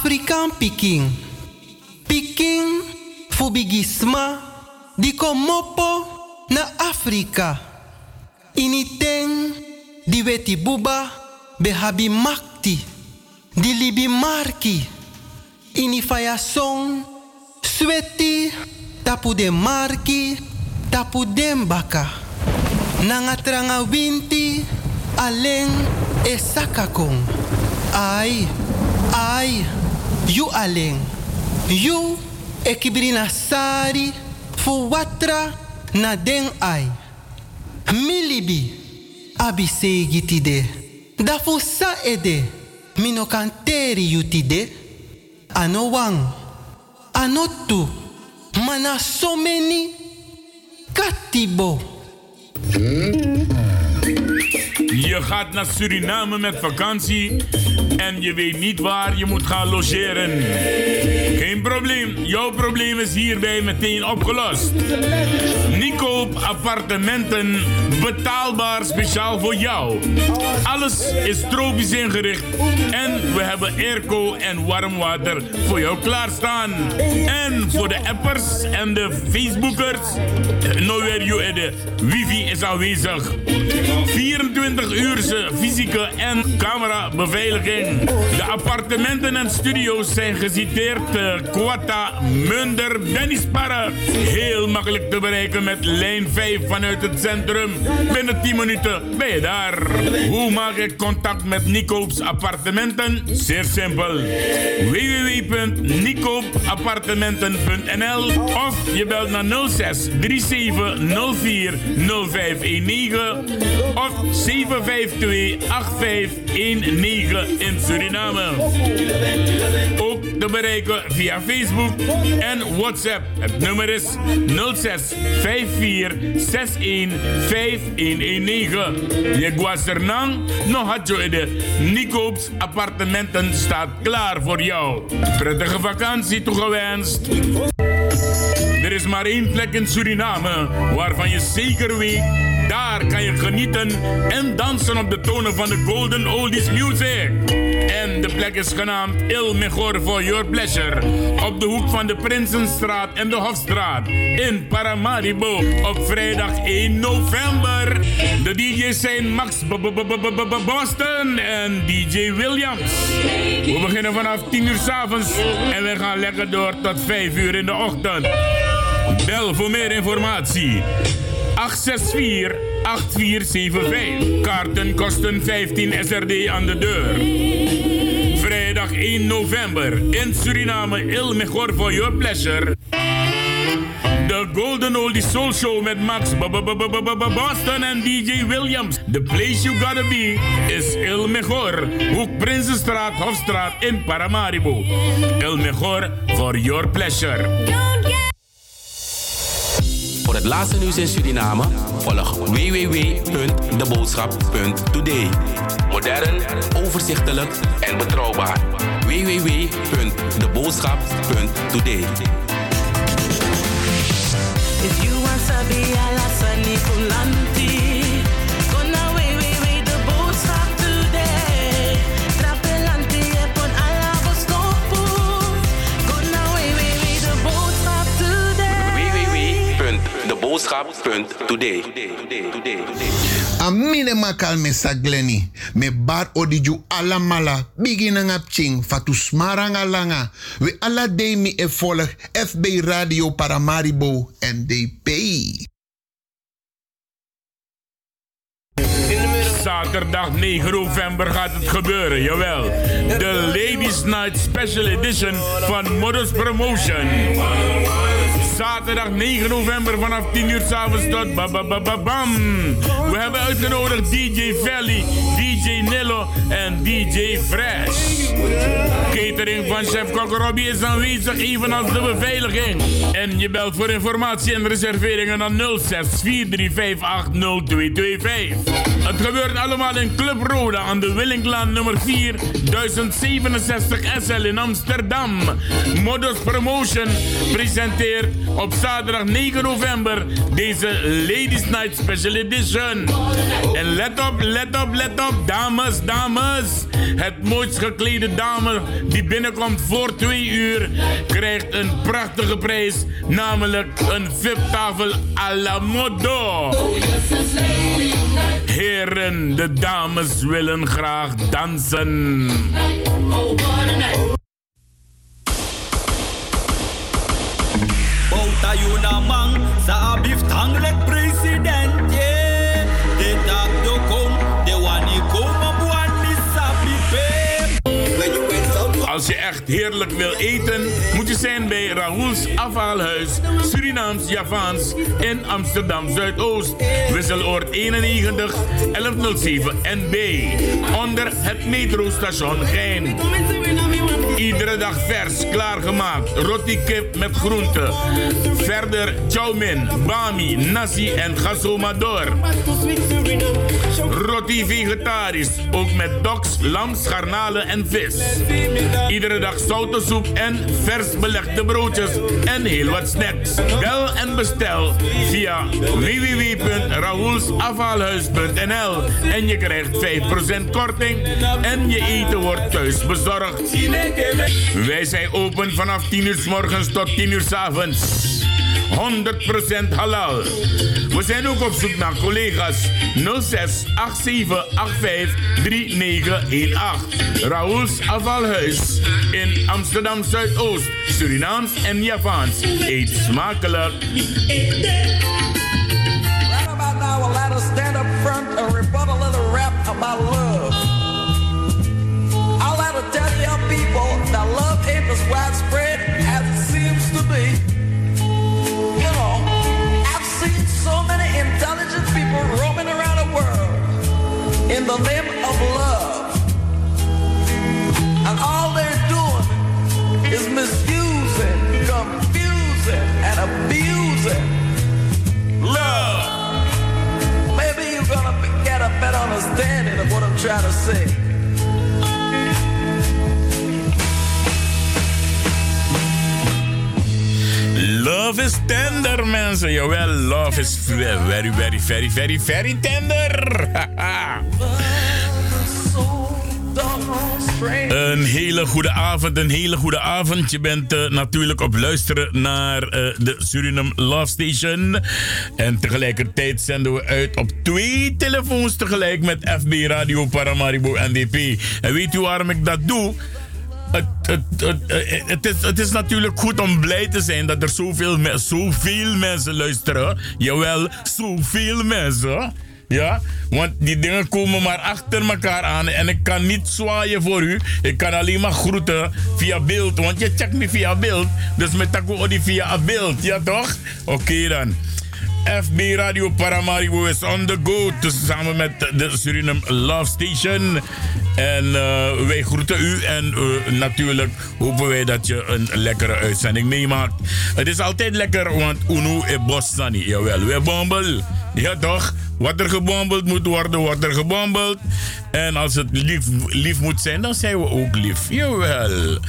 Afrikaan Peking. Peking fubigisma di komopo na Afrika. Initeng di weti buba behabi makti. Di libi marki. Ini faya song sweti tapu de marki tapu den baka. Nanga tranga winti aleng e sakakong. Ai, ai, you aleng. You ekibrina sari fu watra na den ai. Milibi abi. Da fu sa ede mino kanteri yutide. Ano wang, ano tu, mana so katibo. Je gaat naar Suriname met vakantie en je weet niet waar je moet gaan logeren. Geen probleem, jouw probleem is hierbij meteen opgelost. Nicoop appartementen, betaalbaar speciaal voor jou. Alles is tropisch ingericht en we hebben airco en warm water voor jou klaarstaan. En voor de appers en de Facebookers, weer you de wifi is aanwezig. 24 uurse fysieke en camerabeveiliging. De appartementen en studio's zijn geciteerd te Quata, Munder, Bennisparre. Heel makkelijk te bereiken met lijn 5 vanuit het centrum. Binnen 10 minuten ben je daar. Hoe maak ik contact met Nicoop's appartementen? Zeer simpel. www.nicoopappartementen.nl of je belt naar 06 37 04 0519 of 752 8519 in Suriname. Ook te bereiken via Facebook en WhatsApp. Het nummer is 06 54 61 5119. Je guasernang nog had je de Nicoop's appartementen staat klaar voor jou. Prettige vakantie toegewenst. Er is maar één plek in Suriname waarvan je zeker weet, daar kan je genieten en dansen op de tonen van de Golden Oldies Music. En de plek is genaamd Il Mejor for Your Pleasure. Op de hoek van de Prinsenstraat en de Hofstraat in Paramaribo op vrijdag 1 november. De DJ's zijn Max Boston en DJ Williams. We beginnen vanaf 10 uur s'avonds en we gaan lekker door tot 5 uur in de ochtend. Bel voor meer informatie. 864 8475. Kaarten kosten 15 SRD aan de deur. Vrijdag 1 november in Suriname, Il Mejor for Your Pleasure. De Golden Oldie Soul Show met Max Boston en DJ Williams. The place you gotta be is Il Mejor. Hoek Prinsenstraat, Hofstraat in Paramaribo. Il Mejor for your pleasure. Voor het laatste nieuws in Suriname volg www.deboodschap.today. Modern, overzichtelijk en betrouwbaar. www.deboodschap.today. If you want ala sani www.deboodschap.today. Amine makal me sagleni. Me bar odiju ala mala. Beginning up ching. Fatu smaranga langa. We ala day mi e volg FB Radio Paramaribo NDP. Zaterdag 9 november gaat het gebeuren, jawel. De Ladies Night Special Edition van Modus Promotion. Zaterdag 9 november vanaf 10 uur s'avonds tot ba ba ba ba bam. We hebben uitgenodigd DJ Valley, DJ Nillo en DJ Fresh. Catering van chef Kok is aanwezig, evenals de beveiliging. En je belt voor informatie en reserveringen naar 06 4358 0225. Het gebeurt allemaal in Club Roda aan de Willinglaan nummer 4, 1067 SL in Amsterdam. Modus Promotion presenteert op zaterdag 9 november deze Ladies Night Special Edition. En let op, let op, let op, dames, dames. Het mooist geklede dame die binnenkomt voor twee uur krijgt een prachtige prijs, namelijk een VIP-tafel à la modo. Heren, de dames willen graag dansen. Bouta yuna man, sa abif tanglek president, yeah. De tak do kom, de wani kom op wan misabi Als je heerlijk wil eten, moet je zijn bij Raoul's Afhaalhuis, Surinaams Javaans in Amsterdam Zuidoost. Wisseloord 91 1107 NB. Onder het metrostation Gein. Iedere dag vers, klaargemaakt. Roti kip met groenten. Verder chow mein, bami, nasi en gasomador. Roti vegetarisch, ook met doks, lams, garnalen en vis. Iedere dag zoute soep en vers belegde broodjes en heel wat snacks. Bel en bestel via www.raoulsafhaalhuis.nl en je krijgt 5% korting en je eten wordt thuis bezorgd. Wij zijn open vanaf 10 uur morgens tot 10 uur s avonds. 100% halal. We zijn ook op zoek naar collega's 06 87 85 3918. Raoul's Afvalhuis in Amsterdam Zuidoost, Surinaams en Javaans. Eet smakelijk. Now, let stand up front and rebut a little rap about love. I'll let to tell you people that love ain't as widespread in the name of love. And all they're doing is misusing, confusing, and abusing love. Maybe you're gonna get a better understanding of what I'm trying to say. Love is tender, mensen. Jawel, love is very, very, very, very, very tender. Een hele goede avond, een hele goede avond. Je bent eh, natuurlijk op luisteren naar eh, de Suriname Love Station. En tegelijkertijd zenden we uit op twee telefoons tegelijk met FB Radio Paramaribo NDP. En weet u waarom ik dat doe? Het, eh, het, is, natuurlijk goed om blij te zijn dat er zoveel, zoveel mensen luisteren. Jawel, zoveel mensen. Ja, want die dingen komen maar achter elkaar aan en ik kan niet zwaaien voor u. Ik kan alleen maar groeten via beeld, want je checkt me via beeld. Dus met tako die via beeld, ja toch? Oké dan. FB Radio Paramaribo is on the go. Samen met de Suriname Love Station. En eh, wij groeten u. En eh, natuurlijk hopen wij dat je een lekkere uitzending meemaakt. Het is altijd lekker, want Uno e Bossani. Jawel, we bombel. Ja toch? Wat er gebombeld moet worden, wordt er gebombeld. En als het lief, lief moet zijn, dan zijn we ook lief. Jawel.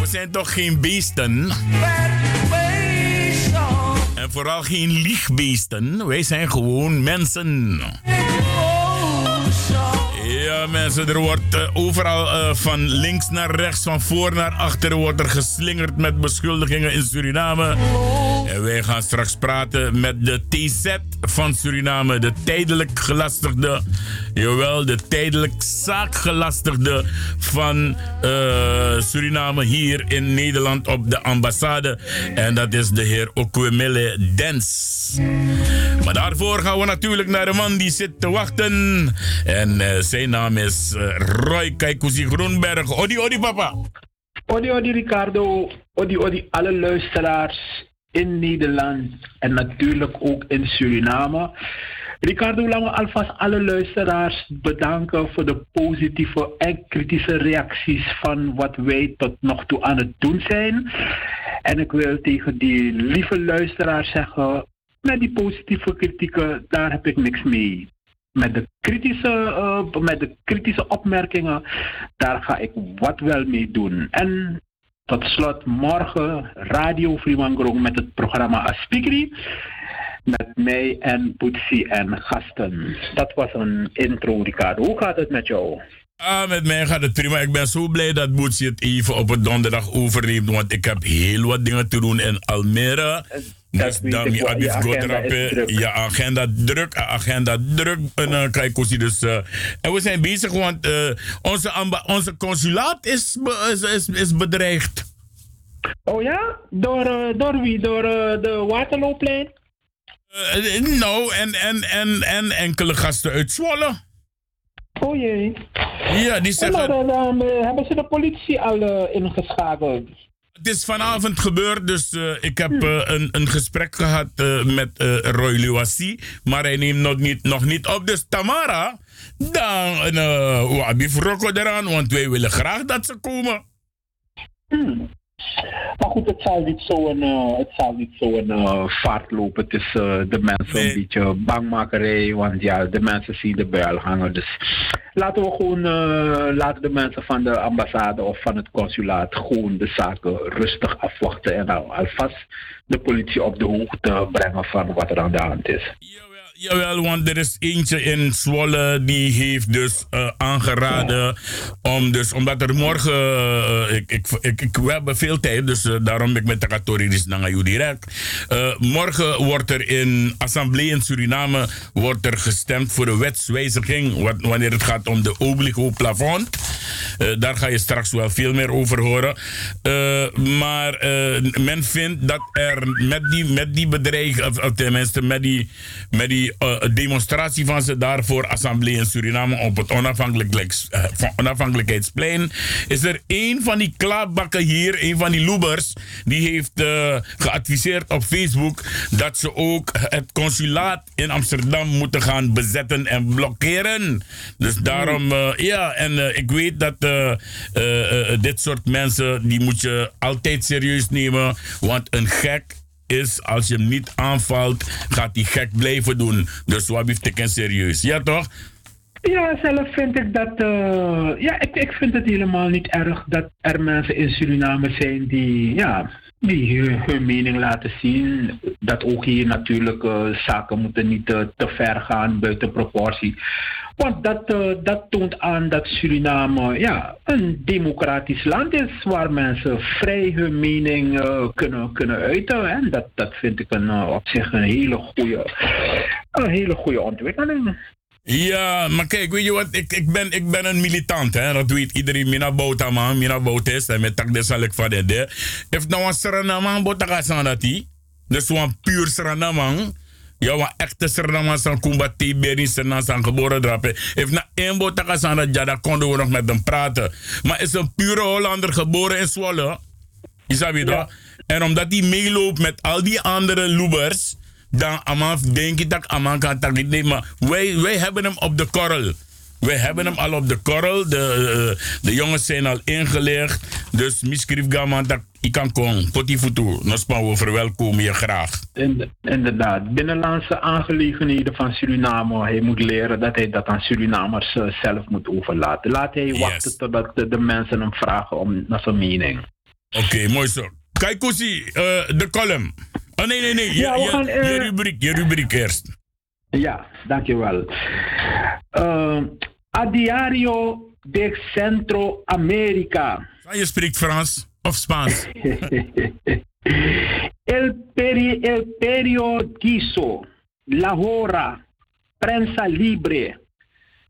We zijn toch geen beesten? En vooral geen liegbeesten. Wij zijn gewoon mensen. Ja, mensen, er wordt eh, overal eh, van links naar rechts, van voor naar achter, wordt er geslingerd met beschuldigingen in Suriname. En wij gaan straks praten met de TZ van Suriname, de tijdelijk gelastigde, jawel, de tijdelijk zaakgelastigde van eh, Suriname hier in Nederland op de ambassade. En dat is de heer Okwemele Dens. Maar daarvoor gaan we natuurlijk naar de man die zit te wachten. En eh, zijn naam is eh, Roy Kaikuzi Groenberg. Odi, odi, papa. Odi, odi Ricardo, odi, odi alle luisteraars in Nederland en natuurlijk ook in Suriname. Ricardo, laten we alvast alle luisteraars bedanken voor de positieve en kritische reacties van wat wij tot nog toe aan het doen zijn. En ik wil tegen die lieve luisteraars zeggen, met die positieve kritieken, daar heb ik niks mee. Met de kritische, eh, met de kritische opmerkingen, daar ga ik wat wel mee doen. En Tot slot morgen Radio Fremangrom met het programma Aspikri. Met mij en Boetsie en gasten. Dat was een intro, Ricardo. Hoe gaat het met jou? Ah, met mij gaat het prima. Ik ben zo blij dat Boetsie het even op het donderdag overneemt. Want ik heb heel wat dingen te doen in Almere. Ik wel. Abif Je agenda druk. Ja, agenda druk. eh, Agenda druk. En, kijk, Kosi, dus, eh, en we zijn bezig, want eh, onze, onze consulaat is, is, is, is bedreigd. Oh ja? Door, door wie? Door de Waterloopplein? Nou, en, en, en, en enkele gasten uit Zwolle. Oh jee. Ja, die zeggen... maar dan, dan, hebben ze de politie al ingeschakeld? Het is vanavond gebeurd, dus eh, ik heb eh, een, een gesprek gehad eh, met Roy Luassi. Maar hij neemt nog niet, nog niet op. Dus Tamara, dan uh, Wabi Rocco eraan, want wij willen graag dat ze komen. Maar goed, het zal niet zo'n eh, het zal niet zo'n eh, vaart lopen tussen de mensen. Nee. Een beetje bangmakerij, want ja, de mensen zien de buil hangen. Dus laten we gewoon, eh, laten de mensen van de ambassade of van het consulaat gewoon de zaken rustig afwachten. En al, alvast de politie op de hoogte brengen van wat er aan de hand is. Jawel, want er is eentje in Zwolle die heeft dus eh, aangeraden om dus, omdat er morgen, eh, ik, ik, ik, ik, we hebben veel tijd, dus eh, daarom ben ik met de Katori naar jou direct. Morgen wordt er in Assemblée in Suriname wordt er gestemd voor de wetswijziging, wat, wanneer het gaat om de obligo plafond. Daar ga je straks wel veel meer over horen. Maar men vindt dat er met die, met die bedreiging, of, of tenminste met die, met die eh, demonstratie van ze daar voor Assemblée in Suriname op het eh, onafhankelijkheidsplein, is er één van die klaarbakken hier, een van die loebers, die heeft eh, geadviseerd op Facebook dat ze ook het consulaat in Amsterdam moeten gaan bezetten en blokkeren. Dus daarom, eh, ja, en ik weet dat dit soort mensen, die moet je altijd serieus nemen, want een gek is, als je hem niet aanvalt, gaat die gek blijven doen. Dus wat heeft ik serieus? Ja, toch? Ja, zelf vind ik dat. eh, ja, ik, ik vind het helemaal niet erg dat er mensen in Suriname zijn die. Ja, die hun, hun mening laten zien. Dat ook hier natuurlijk eh, zaken moeten niet eh, te ver gaan buiten proportie. Want dat, eh, dat toont aan dat Suriname ja, een democratisch land is waar mensen vrij hun mening eh, kunnen, kunnen uiten. En dat, dat vind ik een, eh, op zich een hele goede, een hele goede ontwikkeling. Ja, maar kijk, weet je wat? Ik, ik, ben, ik ben een militant, hè. Dat weet iedereen. Mina bouta mina bouta is. En met tak de zal ik van de de. If nou een Suriname bouta gaat dat die. Dus een puur Suriname. Ja, een echte Suriname zijn kumba tiberi zijn zijn geboren drapen. If na gaat zijn dat ja, konden we nog met hem praten. Maar is een pure Hollander geboren in Zwolle. Je dat? En omdat hij meeloopt met al die andere loebers, dan Aman denk ik dat Aman kan tak niet. Maar wij, wij hebben hem op de korrel. Wij hebben hem al op de korrel. De, eh, de jongens zijn al ingelicht. Dus miskrief gaman dat ik kan komen. Potifutu. Nospan we verwelkomen je graag. Ind- Inderdaad, binnenlandse aangelegenheden van Suriname. Hij moet leren dat hij dat aan Surinamers eh, zelf moet overlaten. Laat hij Yes. wachten totdat de, de mensen hem vragen om naar zijn mening. Oké, mooi zo. Kijk, Koesie, eh, de column. Oh nee, nee, nee. Je, Ja, we je- gaan, je rubriek, je rubriek eerst. Ja, dankjewel. Uh, a diario de Centro America. Je spreekt Frans of Spaans. el, peri, el periodizo, la hora, prensa libre,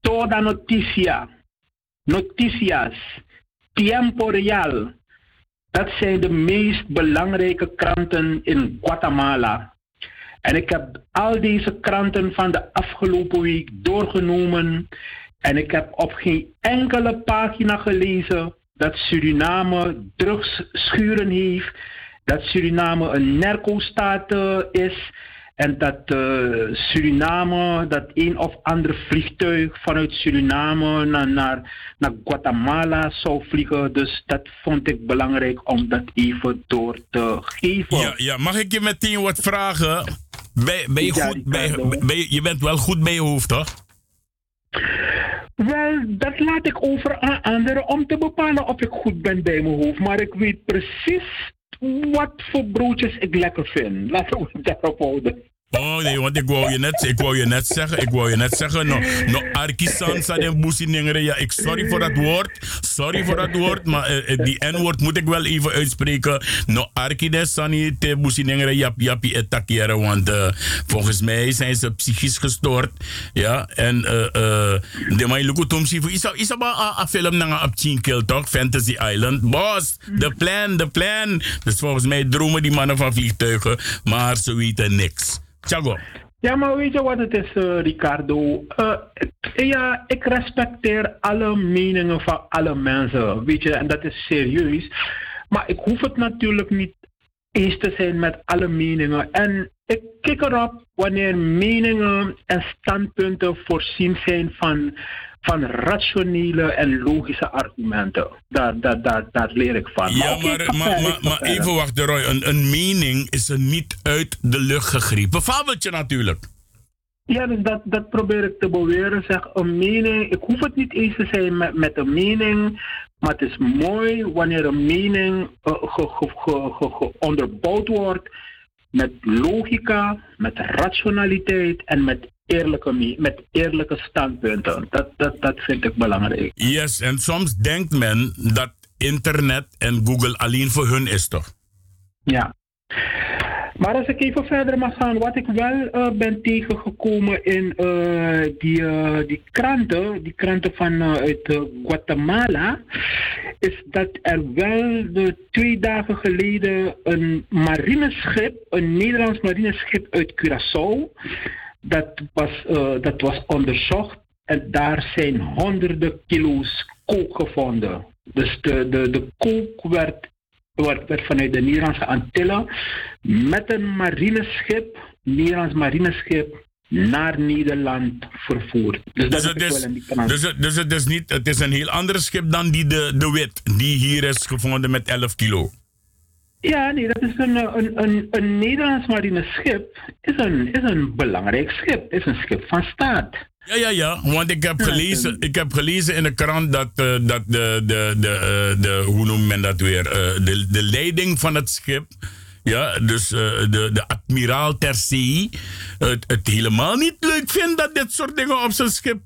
toda noticia, noticias, tiempo real. Dat zijn de meest belangrijke kranten in Guatemala. En ik heb al deze kranten van de afgelopen week doorgenomen. En ik heb op geen enkele pagina gelezen dat Suriname drugsschuren heeft. Dat Suriname een narco-staat eh, is. En dat eh, Suriname, dat een of ander vliegtuig vanuit Suriname naar, naar, naar Guatemala zou vliegen. Dus dat vond ik belangrijk om dat even door te geven. Ja, ja, mag ik je meteen wat vragen? Ben, ben je, goed bij, ben je, je bent wel goed bij je hoofd, toch? Wel, dat laat ik over aan anderen om te bepalen of ik goed ben bij mijn hoofd. Maar ik weet precies wat voor broodjes ik lekker vind. Laten we het daarop houden. Oh nee, want ik wou je net, ik wou je net zeggen, ik wou je net zeggen, no, no arkisan sa den. Ja, ik sorry voor dat woord, sorry voor dat woord, maar eh, eh, die N-woord moet ik wel even uitspreken. No arki de sani te yap yapi etakiere, want eh, volgens mij zijn ze psychisch gestoord. Ja, en de mai luku tum sifu isa isa ba a, a film nanga op Chinkill toch, Fantasy Island. Boss, de plan, de plan. Dus volgens mij dromen die mannen van vliegtuigen, maar ze weten niks. Ja, maar weet je wat het is, Ricardo? Ja, ik respecteer alle meningen van alle mensen, weet je, en dat is serieus. Maar ik hoef het natuurlijk niet eens te zijn met alle meningen. En ik kijk erop wanneer meningen en standpunten voorzien zijn van, van rationele en logische argumenten. Daar, daar, daar, daar leer ik van. Ja, maar, maar, maar, even wachten, Roy. Een, een mening is er niet uit de lucht gegrepen. Fabeltje natuurlijk. Ja, dus dat, dat probeer ik te beweren. Zeg, een mening, ik hoef het niet eens te zijn met, met een mening, maar het is mooi wanneer een mening eh, ge, ge, ge, ge- ge- onderbouwd wordt met logica, met rationaliteit en met eerlijke, me- met eerlijke standpunten. Dat, dat, dat vind ik belangrijk. Yes, en soms denkt men dat internet en Google alleen voor hun is, toch? Ja. Maar als ik even verder mag gaan, wat ik wel eh, ben tegengekomen in eh, die, eh, die kranten, die kranten van uit eh, Guatemala, is dat er wel de twee dagen geleden een marineschip, een Nederlands marineschip uit Curaçao, dat was, eh, dat was onderzocht en daar zijn honderden kilo's kook gevonden. Dus de, de, de kook werd werd, werd vanuit de Nederlandse Antillen met een marineschip, Nederlands marineschip, naar Nederland vervoerd. Dus dat Dus het wel is, dus, het- dus het is niet, het is een heel ander schip dan die de, de wit, die hier is gevonden met 11 kilo. Ja, nee, dat is een, een, een, een Nederlands marineschip. Is een, is een belangrijk schip. Is een schip van staat. Ja, ja, ja. Want ik heb gelezen, en- ik heb gelezen in de krant dat, eh, dat de, de, de, eh, de, hoe noemt men dat weer, Eh, de, de leiding van het schip, ja, dus de, de admiraal ter zee, het, het helemaal niet leuk vindt dat dit soort dingen op zijn schip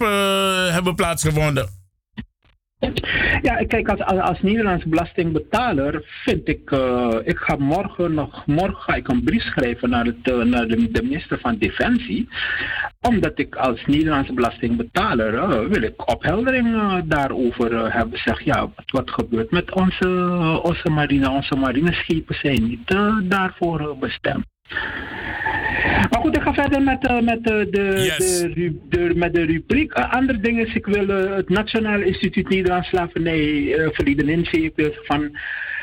hebben plaatsgevonden. Ja, kijk, als, als, als Nederlands belastingbetaler vind ik, eh, ik ga morgen nog, morgen ga ik een brief schrijven naar, het, eh, naar de, minister van Defensie. Omdat ik als Nederlandse belastingbetaler eh, wil ik opheldering daarover hebben. Zeg, ja, wat, gebeurt met onze, onze marine? Onze marineschepen zijn niet daarvoor bestemd. Maar goed, ik ga verder met, eh, met, eh, de, Yes. de, de, met de rubriek. Eh, andere ding is, ik wil het Nationaal Instituut Nederlands Slavernij uh, verleden in ik wil ze van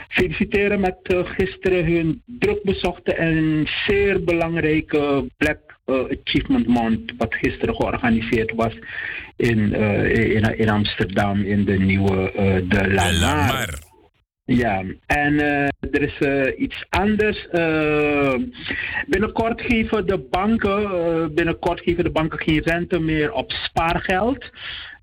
feliciteren met gisteren hun druk bezochte en zeer belangrijke Black Achievement Month, wat gisteren georganiseerd was in, in, in Amsterdam in de nieuwe De La Mar. Ja, en eh, er is eh, iets anders. Eh, binnenkort geven de banken, binnenkort geven de banken geen rente meer op spaargeld.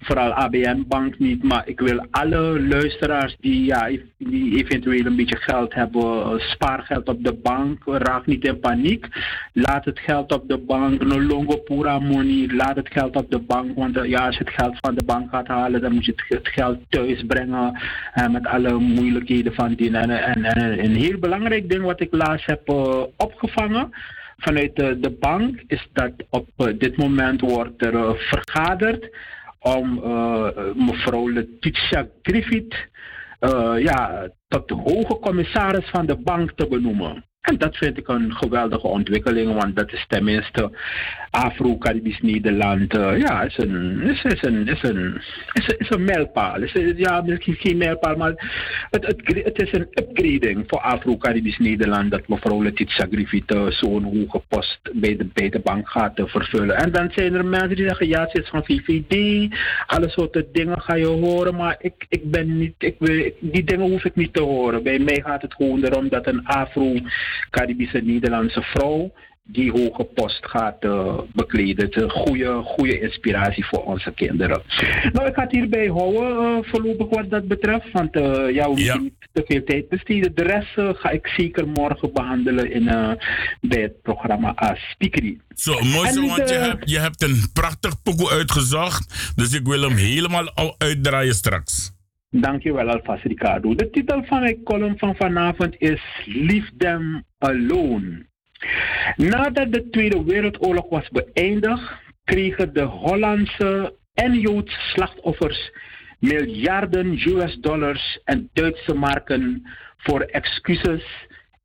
Vooral ABN Bank niet, maar ik wil alle luisteraars die, ja, die eventueel een beetje geld hebben, eh, spaargeld op de bank, raak niet in paniek. Laat het geld op de bank, no longo pura money, laat het geld op de bank. Want eh, ja, als je het geld van de bank gaat halen, dan moet je het, geld thuis brengen eh, met alle moeilijkheden van die. En, en, en een heel belangrijk ding wat ik laatst heb opgevangen vanuit de, bank is dat op dit moment wordt er vergaderd om eh, mevrouw Letitia Griffith eh, ja, tot de hoge commissaris van de bank te benoemen. En dat vind ik een geweldige ontwikkeling, want dat is tenminste Afro-Caribisch Nederland. eh, ja, is een, is, een, is een, is een, is een mijlpaal. Een- ja, misschien geen mijlpaal, maar het, het, het is een upgrading voor Afro-Caribisch Nederland dat mevrouw Letitia Griffith eh, zo'n hoge post bij de, bij de bank gaat eh, vervullen. En dan zijn er mensen die zeggen, ja, ze is van VVD, alle soorten dingen ga je horen, maar ik, ik ben niet, ik, wil- die dingen hoef ik niet te horen. Bij mij gaat het gewoon erom dat een Afro-Caribische Nederlandse vrouw die hoge post gaat eh, bekleden. Het is een goede, goede inspiratie voor onze kinderen. Nou, ik ga het hierbij houden eh, voorlopig wat dat betreft. Want eh, ja, we moeten niet te veel tijd besteden. De rest ga ik zeker morgen behandelen in, bij het programma als speakery. Zo, mooi zo, want je hebt, je hebt een prachtig pokoe uitgezocht. Dus ik wil hem helemaal al uitdraaien straks. Dankjewel alvast Ricardo. De titel van mijn column van vanavond is Leave Them Alone. Nadat de Tweede Wereldoorlog was beëindigd, kregen de Hollandse en Joodse slachtoffers miljarden US dollars en Duitse marken voor excuses,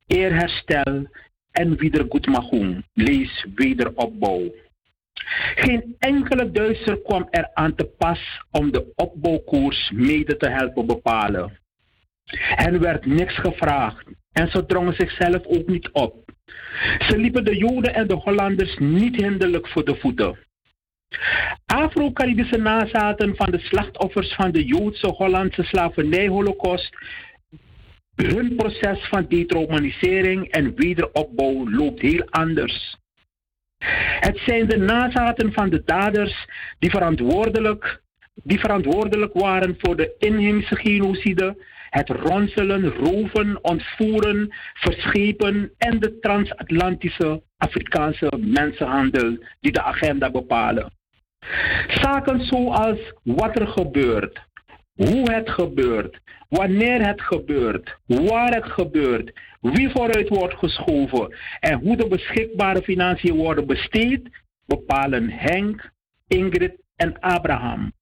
eerherstel en wiedergutmachung, lees wederopbouw. Geen enkele Duitser kwam er aan te pas om de opbouwkoers mede te helpen bepalen. Hen werd niks gevraagd en ze drongen zichzelf ook niet op. Ze liepen de Joden en de Hollanders niet hinderlijk voor de voeten. Afro-Caribische nazaten van de slachtoffers van de Joodse Hollandse slavernij-holocaust. Hun proces van detraumatisering en wederopbouw loopt heel anders. Het zijn de nazaten van de daders die verantwoordelijk, die verantwoordelijk waren voor de inheemse genocide, het ronselen, roven, ontvoeren, verschepen en de transatlantische Afrikaanse mensenhandel die de agenda bepalen. Zaken zoals wat er gebeurt, hoe het gebeurt, wanneer het gebeurt, waar het gebeurt, wie vooruit wordt geschoven en hoe de beschikbare financiën worden besteed, bepalen Henk, Ingrid en Abraham.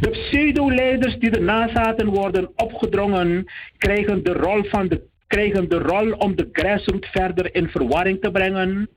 De pseudo-leiders die de nazaten worden opgedrongen, krijgen de rol, van de, krijgen de rol om de grassroots verder in verwarring te brengen,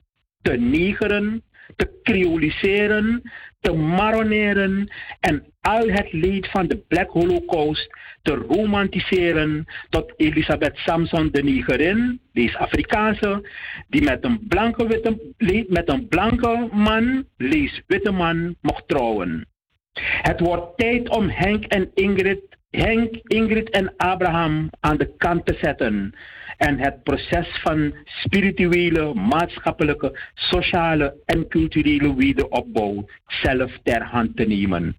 te negeren, te creoliseren, te maroneren en al het leed van de Black Holocaust te romantiseren tot Elisabeth Samson de Negerin, deze Afrikaanse, die met een blanke, witte, met een blanke man, lees witte man, mocht trouwen. Het wordt tijd om Henk en Ingrid, Henk, Ingrid en Abraham aan de kant te zetten en het proces van spirituele, maatschappelijke, sociale en culturele wederopbouw zelf ter hand te nemen.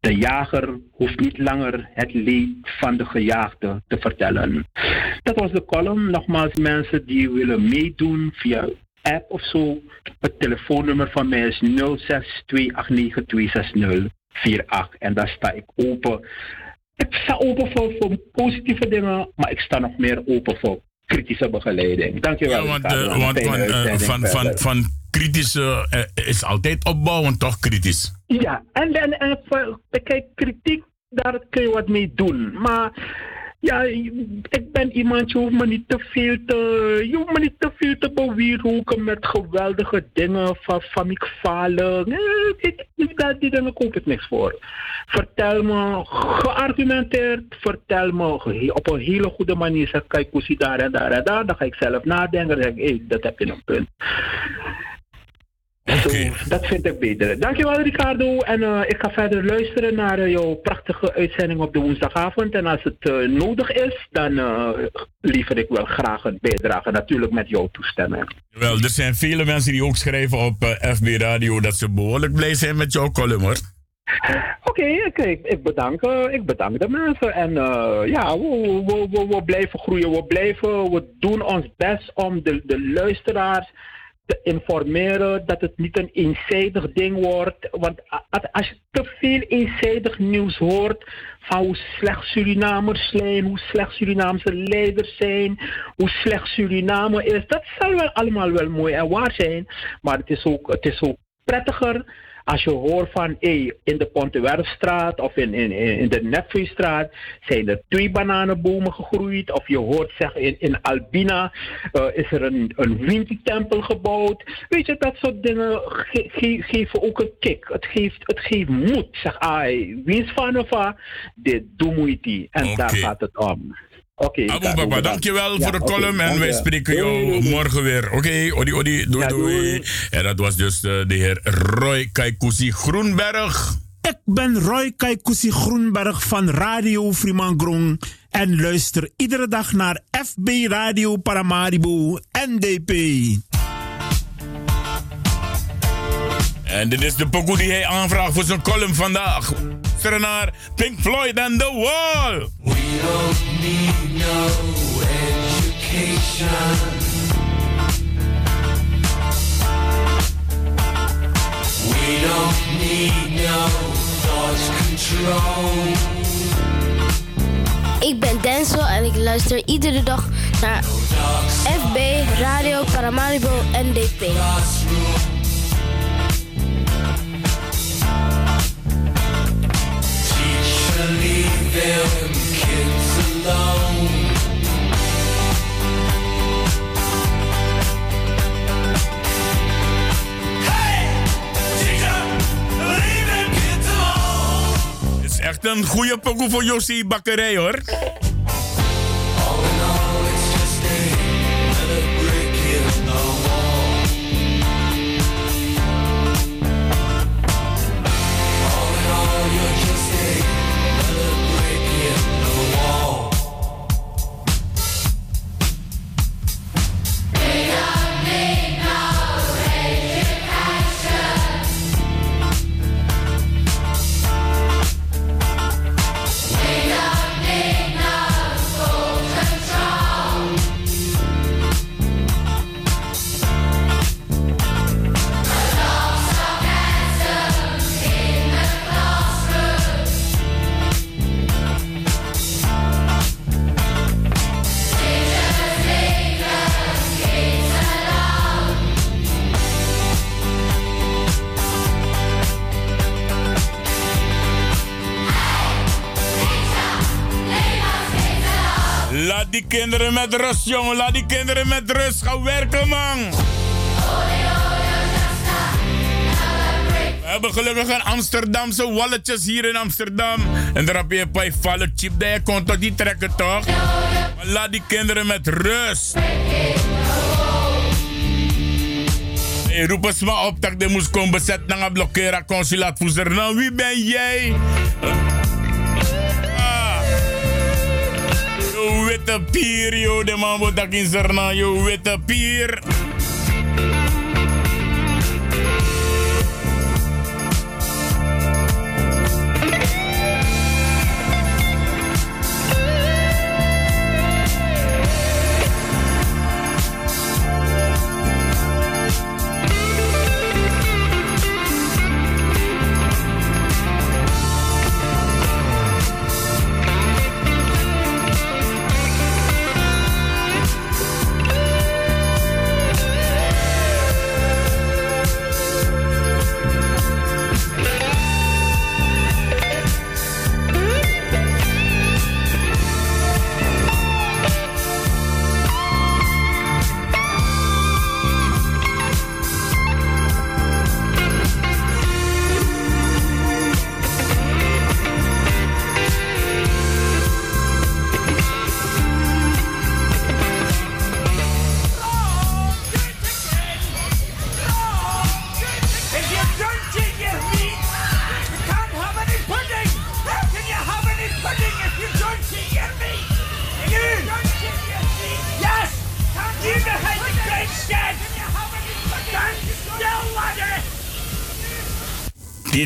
De jager hoeft niet langer het leed van de gejaagde te vertellen. Dat was de column. Nogmaals, mensen die willen meedoen via app of zo. Het telefoonnummer van mij is 0628926048 en daar sta ik open. Ik sta open voor, voor positieve dingen, maar ik sta nog meer open voor kritische begeleiding. Dankjewel. Ja, want, eh, want van, eh, van, van, verder. van kritische eh, is altijd opbouwend, toch kritisch? Ja, en, en, kijk, kritiek, daar kun je wat mee doen. Maar ja, ik ben iemand, je hoeft me niet te veel te, je hoeft me niet te, veel te bewierhoeken met geweldige dingen van, van. Nee, ik, ik, daar, die dingen koop ik niks voor. Vertel me geargumenteerd, vertel me op een hele goede manier. Zeg, kijk, hoe zie daar en daar en daar. Dan ga ik zelf nadenken en zeg ik, dat heb je een punt. Zo, dat vind ik beter. Dankjewel Ricardo. En eh, ik ga verder luisteren naar eh, jouw prachtige uitzending op de woensdagavond. En als het eh, nodig is, dan liever ik wel graag een bijdrage. Natuurlijk met jouw toestemming. Wel, er zijn vele mensen die ook schrijven op FB Radio dat ze behoorlijk blij zijn met jouw column hoor. Oké, ik, bedank, ik bedank de mensen. En ja, we, we, we, we blijven groeien. We blijven, we doen ons best om de, de luisteraars te informeren dat het niet een eenzijdig ding wordt. Want als je te veel eenzijdig nieuws hoort van hoe slecht Surinamers zijn, hoe slecht Surinaamse leiders zijn, hoe slecht Suriname is, dat zal wel allemaal wel mooi en waar zijn. Maar het is ook, het is ook prettiger als je hoort van hey, in de Pontewerfstraat of in, in, in de Nepveestraat zijn er twee bananenbomen gegroeid. Of je hoort zeggen in, in Albina eh, is er een, een Winti-tempel gebouwd. Weet je, dat soort dingen ge- ge- geven ook een kick. Het geeft, het geeft moed. Zeg, ai, wie is van of? Dit doe moeite. En daar gaat het om. Oké. Abu bedankt. dankjewel Ja, voor de column en wij spreken jou doei, doei. morgen weer. Oké, odi odi, doei Ja, doei. doei. En dat was dus eh, de heer Roy Kaikousi Groenberg. Ik ben Roy Kaikousi Groenberg van Radio Frimangrong en luister iedere dag naar FB Radio Paramaribo NDP. En dit is de pokoe die hij aanvraagt voor zijn column vandaag. Luisteren naar Pink Floyd and The Wall. We don't need no education. We don't need no thought control. Ik ben Denzel en ik luister iedere dag naar FB Radio Paramaribo NDP. Is echt een goede pokoe voor Josie Bakkerij hoor. Kinderen met rust, jongen. Laat die kinderen met rust gaan werken, man. We hebben gelukkig een Amsterdamse walletjes hier in Amsterdam. En daar heb je een paar vallen chip. Dat je kon toch niet trekken, toch? Laat die kinderen met rust. Hey, maar op dat de moest komen bezet naar blokkeren consulaat Nou, wie ben jij? Witte pier, yo, de man wordt dat in Zerna, yo witte pier.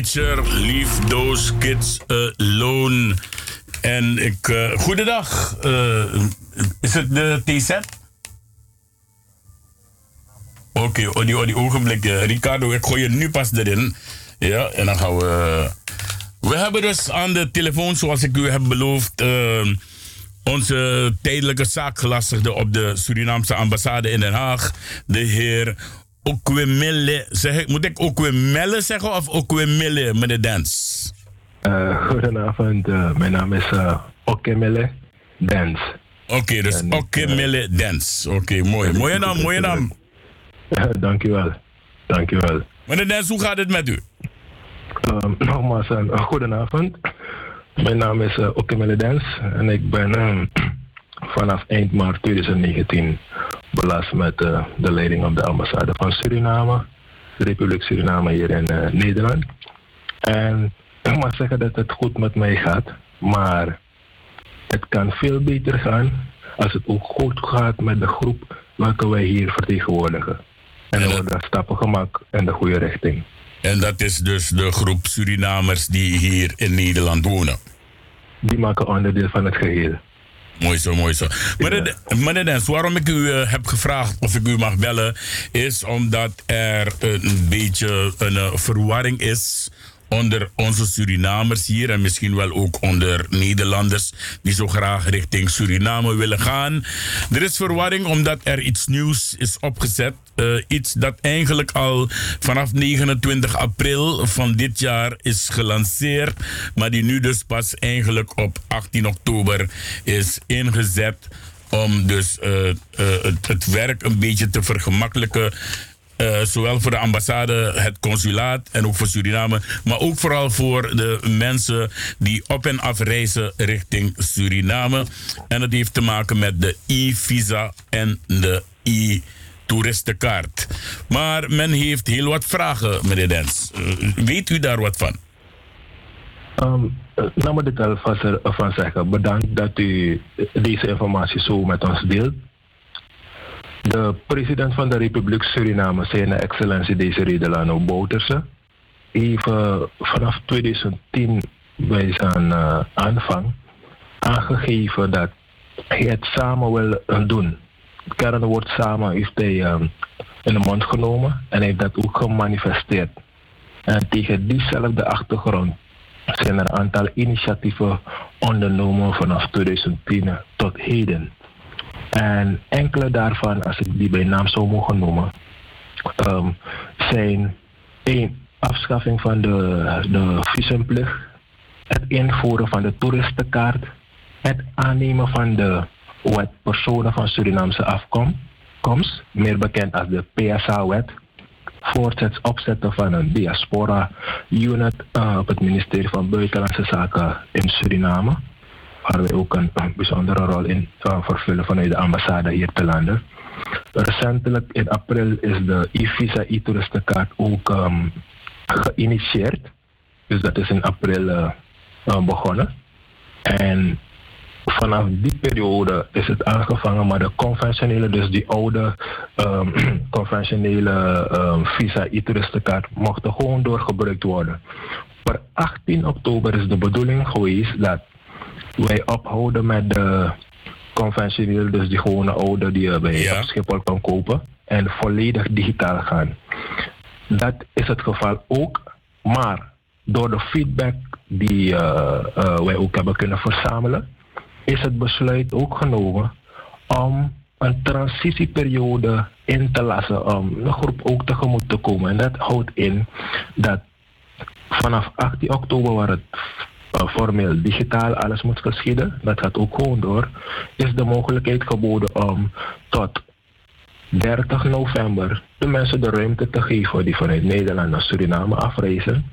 Teacher, leave kids alone. En ik, eh goedendag. Eh, is het de TZ? Oké, okay, die ogenblik. eh, Ricardo, ik gooi je nu pas erin. Ja, en dan gaan we... We hebben dus aan de telefoon, zoals ik u heb beloofd... onze tijdelijke zaakgelastigde op de Surinaamse ambassade in Den Haag. De heer Okwemille. Zeg ik, moet ik Okwemelle zeggen of Okwemille, meneer Dens? Uh, goedenavond, uh, mijn naam is uh, Okemele Dens. Oké, dus Okemille Dens. Oké, mooi. Mooie naam, mooie naam. dankjewel, dankjewel. Meneer Dens, hoe gaat het met u? Um, nogmaals, een goedenavond. Mijn naam is Okemele Dens en ik ben vanaf eind maart 2019 belast met uh, de leiding op de ambassade van Suriname, de Republiek Suriname hier in uh, Nederland. En ik mag zeggen dat het goed met mij gaat, maar het kan veel beter gaan als het ook goed gaat met de groep welke wij hier vertegenwoordigen. En er worden stappen gemaakt in de goede richting. En dat is dus de groep Surinamers die hier in Nederland wonen. Die maken onderdeel van het geheel. Mooi zo, mooi zo. Meneer, meneer Dens, waarom ik u eh, heb gevraagd of ik u mag bellen, is omdat er een beetje een eh, verwarring is onder onze Surinamers hier en misschien wel ook onder Nederlanders die zo graag richting Suriname willen gaan. Er is verwarring omdat er iets nieuws is opgezet. Eh, iets dat eigenlijk al vanaf 29 april van dit jaar is gelanceerd, maar die nu dus pas eigenlijk op 18 oktober is ingezet om dus eh, eh, het, het werk een beetje te vergemakkelijken. Eh, zowel voor de ambassade, het consulaat en ook voor Suriname, maar ook vooral voor de mensen die op en af reizen richting Suriname. En dat heeft te maken met de e-visa en de e-toeristenkaart. Maar men heeft heel wat vragen, meneer Dens. Eh, weet u daar wat van? Um, me dit alvast ervan zeggen. Bedankt dat u deze informatie zo met ons deelt. De president van de Republiek Suriname, zijn excellentie Desiree Delano Bouterse, heeft uh, vanaf 2010 bij zijn uh, aanvang aangegeven dat hij het samen wil uh, doen. Het kernwoord samen heeft hij um, in de mond genomen en heeft dat ook gemanifesteerd. En tegen diezelfde achtergrond zijn er een aantal initiatieven ondernomen vanaf 2010 tot heden. En enkele daarvan, als ik die bij naam zou mogen noemen, um, zijn één afschaffing van de, de visumplicht, het invoeren van de toeristenkaart, het aannemen van de wet personen van Surinaamse afkomst, meer bekend als de PSA-wet, voortzet opzetten van een diaspora-unit uh, op het ministerie van Buitenlandse Zaken in Suriname waar wij ook een, bijzondere rol in vervullen vanuit de ambassade hier te landen. Recentelijk in april is de e-visa e-toeristenkaart ook um, geïnitieerd. Dus dat is in april uh, uh, begonnen. En vanaf die periode is het aangevangen, maar de conventionele, dus die oude um, conventionele um, visa e-toeristenkaart, mochten gewoon doorgebruikt worden. Per 18 oktober is de bedoeling geweest dat wij ophouden met de conventioneel, dus die gewone oude die je bij ja. Schiphol kan kopen, en volledig digitaal gaan. Dat is het geval ook, maar door de feedback die uh, uh, wij ook hebben kunnen verzamelen, is het besluit ook genomen om een transitieperiode in te lassen om de groep ook tegemoet te komen. En dat houdt in dat vanaf 18 oktober, waar het formeel digitaal alles moet geschieden, dat gaat ook gewoon door, is de mogelijkheid geboden om tot 30 november de mensen de ruimte te geven die vanuit Nederland naar Suriname afreizen.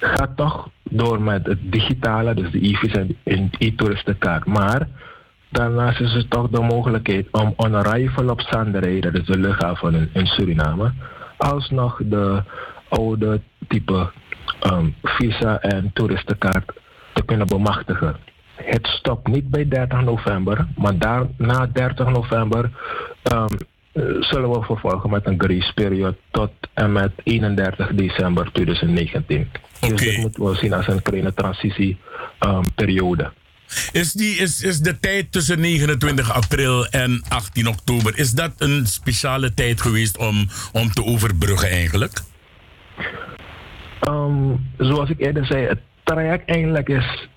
Gaat toch door met het digitale, dus de e-visa en e-toeristenkaart. Maar daarnaast is er toch de mogelijkheid om on arrival op dat is de luchthaven in Suriname, alsnog de oude type um, visa en toeristenkaart te kunnen bemachtigen. Het stopt niet bij 30 november, maar daar, na 30 november um, zullen we vervolgen met een grace period tot en met 31 december 2019. Okay. Dus dat moeten we zien als een kleine transitieperiode. Um, is, die, is, is de tijd tussen 29 april en 18 oktober, is dat een speciale tijd geweest om, om te overbruggen eigenlijk? Um, zoals ik eerder zei, het traject eigenlijk is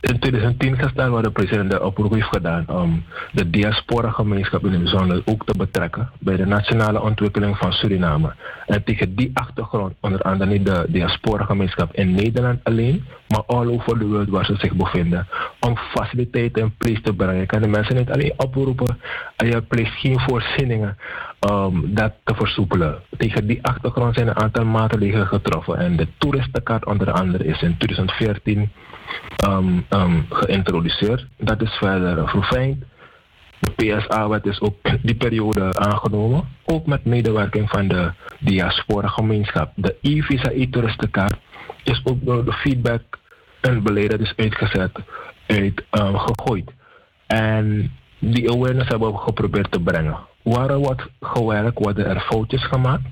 in 2010 gestart waar de president de oproep heeft gedaan om de diaspora-gemeenschap in het bijzonder ook te betrekken bij de nationale ontwikkeling van Suriname. En tegen die achtergrond, onder andere niet de diaspora-gemeenschap in Nederland alleen, maar all over de wereld waar ze zich bevinden, om faciliteiten in place te brengen. Ik kan de mensen niet alleen oproepen, en je pleegt geen voorzieningen um, dat te versoepelen. Tegen die achtergrond zijn een aantal maatregelen getroffen en de toeristenkaart onder andere is in 2014 um, um, geïntroduceerd. Dat is verder verfijnd. De PSA-wet is ook die periode aangenomen, ook met medewerking van de diaspora-gemeenschap. De e-visa e-toeristenkaart is ook door de feedback en beleid dat is uitgezet, uit um, gegooid. En die awareness hebben we geprobeerd te brengen. Waar er wat gewerkt, worden er foutjes gemaakt.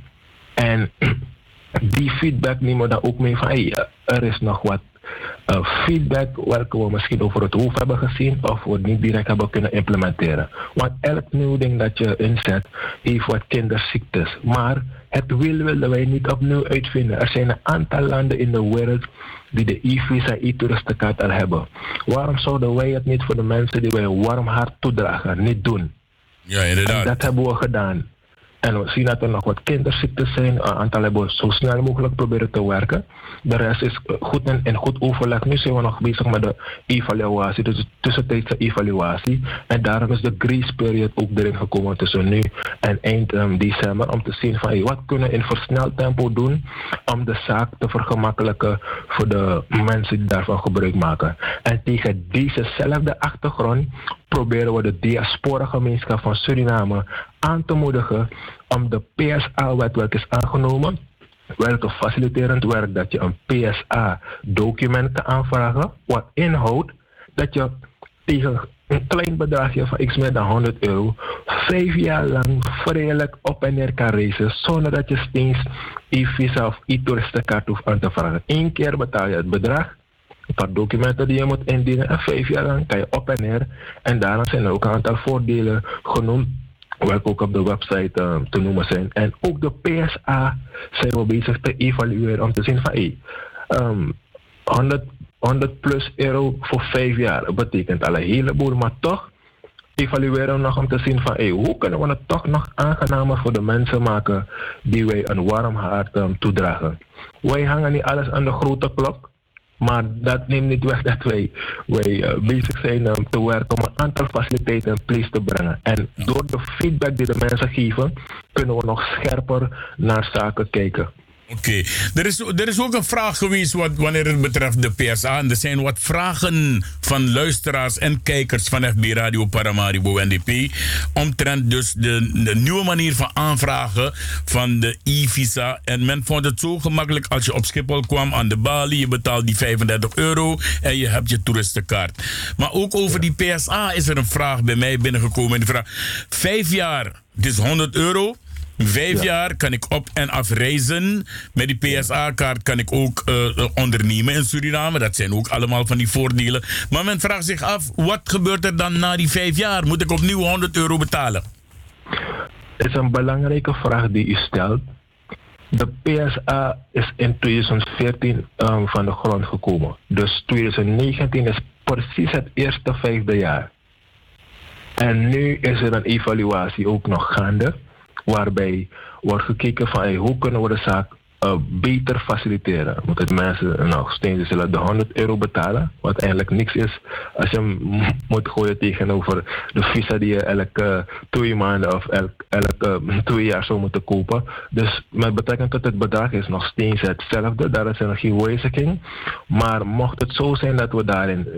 En die feedback nemen we dan ook mee van hey, er is nog wat uh, feedback welke we misschien over het hoofd hebben gezien of we niet direct hebben kunnen implementeren. Want elk nieuw ding dat je inzet heeft wat kinderziektes. Maar het wiel willen wij niet opnieuw uitvinden. Er zijn een aantal landen in de wereld die de e-visa e-toeristenkaart al hebben. Waarom zouden wij het niet voor de mensen die wij warm hart toedragen niet doen? Ja, inderdaad. En dat hebben we gedaan. En we zien dat er nog wat kinderziektes zijn. Een aantal hebben we zo snel mogelijk proberen te werken. De rest is eh, goed en, en goed overleg. Nu zijn we nog bezig met de evaluatie, dus de tussentijdse evaluatie. En daarom is de grace period ook erin gekomen tussen nu en eind um, december. Om te zien van wat kunnen we in versneld tempo doen om de zaak te vergemakkelijken voor de mensen die daarvan gebruik maken. En tegen dezezelfde achtergrond proberen we de diaspora-gemeenschap van Suriname aan te moedigen om de PSA-wet, welke is aangenomen, welke faciliterend werk dat je een PSA-document kan aanvragen, wat inhoudt dat je tegen een klein bedragje van x meer dan 100 euro vijf jaar lang vrijelijk op en neer kan reizen zonder dat je steeds e-visa of e-toeristenkaart hoeft aan te vragen. Eén keer betaal je het bedrag een paar documenten die je moet indienen. En vijf jaar lang kan je op en neer. En daarna zijn er ook een aantal voordelen genoemd. Welke ook op de website uh, te noemen zijn. En ook de PSA zijn we bezig te evalueren om te zien van hey, um, 100, 100 plus euro voor vijf jaar. Betekent al een heleboel, maar toch evalueren we nog om te zien van hey, hoe kunnen we het toch nog aangenamer voor de mensen maken die wij een warm hart um, toedragen. Wij hangen niet alles aan de grote klok. Maar dat neemt niet weg dat wij, wij uh, bezig zijn um, te werken om een aantal faciliteiten in place te brengen. En door de feedback die de mensen geven, kunnen we nog scherper naar zaken kijken. Oké, er, is, er is ook een vraag geweest wat, wanneer het betreft de PSA. En er zijn wat vragen van luisteraars en kijkers van FB Radio Paramaribo NDP. Omtrent dus de, de nieuwe manier van aanvragen van de e-visa. En men vond het zo gemakkelijk als je op Schiphol kwam aan de balie. Je betaalt die 35 euro en je hebt je toeristenkaart. Maar ook over die PSA is er een vraag bij mij binnengekomen. En die vraag, vijf jaar, het is 100 euro. Vijf jaar kan ik op- en afreizen. Met die PSA-kaart kan ik ook uh, ondernemen in Suriname. Dat zijn ook allemaal van die voordelen. Maar men vraagt zich af, wat gebeurt er dan na die vijf jaar? Moet ik opnieuw 100 euro betalen? Het is een belangrijke vraag die u stelt. De PSA is in 2014 um, van de grond gekomen. Dus 2019 is precies het eerste vijfde jaar. En nu is er een evaluatie ook nog gaande waarbij wordt gekeken van hoe kunnen we de zaak uh, beter faciliteren. Want het mensen nog steeds zullen de 100 euro betalen, wat eigenlijk niks is als je moet gooien tegenover de visa die je elke twee maanden of elk, elke twee jaar zou moeten kopen. Dus met betrekking tot het bedrag is nog steeds hetzelfde, daar is er geen wijziging. Maar mocht het zo zijn dat we daarin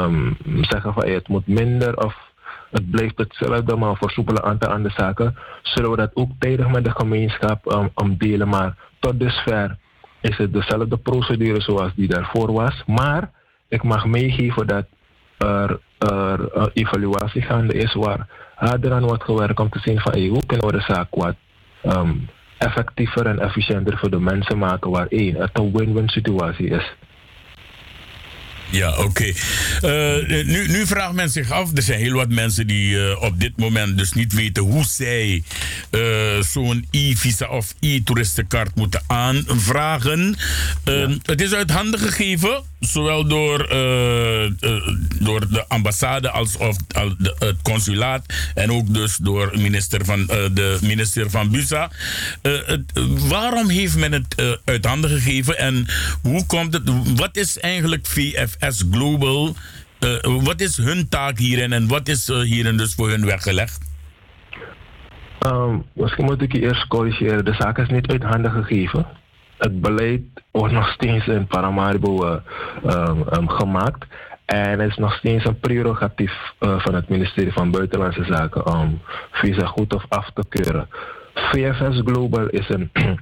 um, zeggen van het moet minder of het blijft hetzelfde, maar versoepelen een aantal andere zaken, zullen we dat ook tijdig met de gemeenschap um, um, delen. Maar tot dusver is het dezelfde procedure zoals die daarvoor was. Maar ik mag meegeven dat er, er evaluatie gaande is waar harder aan wordt gewerkt om te zien van hoe kunnen we de zaak wat um, effectiever en efficiënter voor de mensen maken waar het een win-win situatie is. Ja, oké. Okay. Uh, nu, nu vraagt men zich af, er zijn heel wat mensen die uh, op dit moment dus niet weten hoe zij uh, zo'n e-visa of e-toeristenkaart moeten aanvragen. Ja. Het is uit handen gegeven, zowel door, door de ambassade als of, de, het consulaat en ook dus door minister van, de minister van Busa. Het, waarom heeft men het uit handen gegeven en hoe komt het, wat is eigenlijk VF? As Global. Uh, wat is hun taak hierin en wat is uh, hierin dus voor hun weggelegd? Um, misschien moet ik je eerst corrigeren. De zaak is niet uit handen gegeven. Het beleid wordt nog steeds in Paramaribo uh, um, um, gemaakt. En het is nog steeds een prerogatief van het ministerie van Buitenlandse Zaken om visa goed of af te keuren. VFS Global is een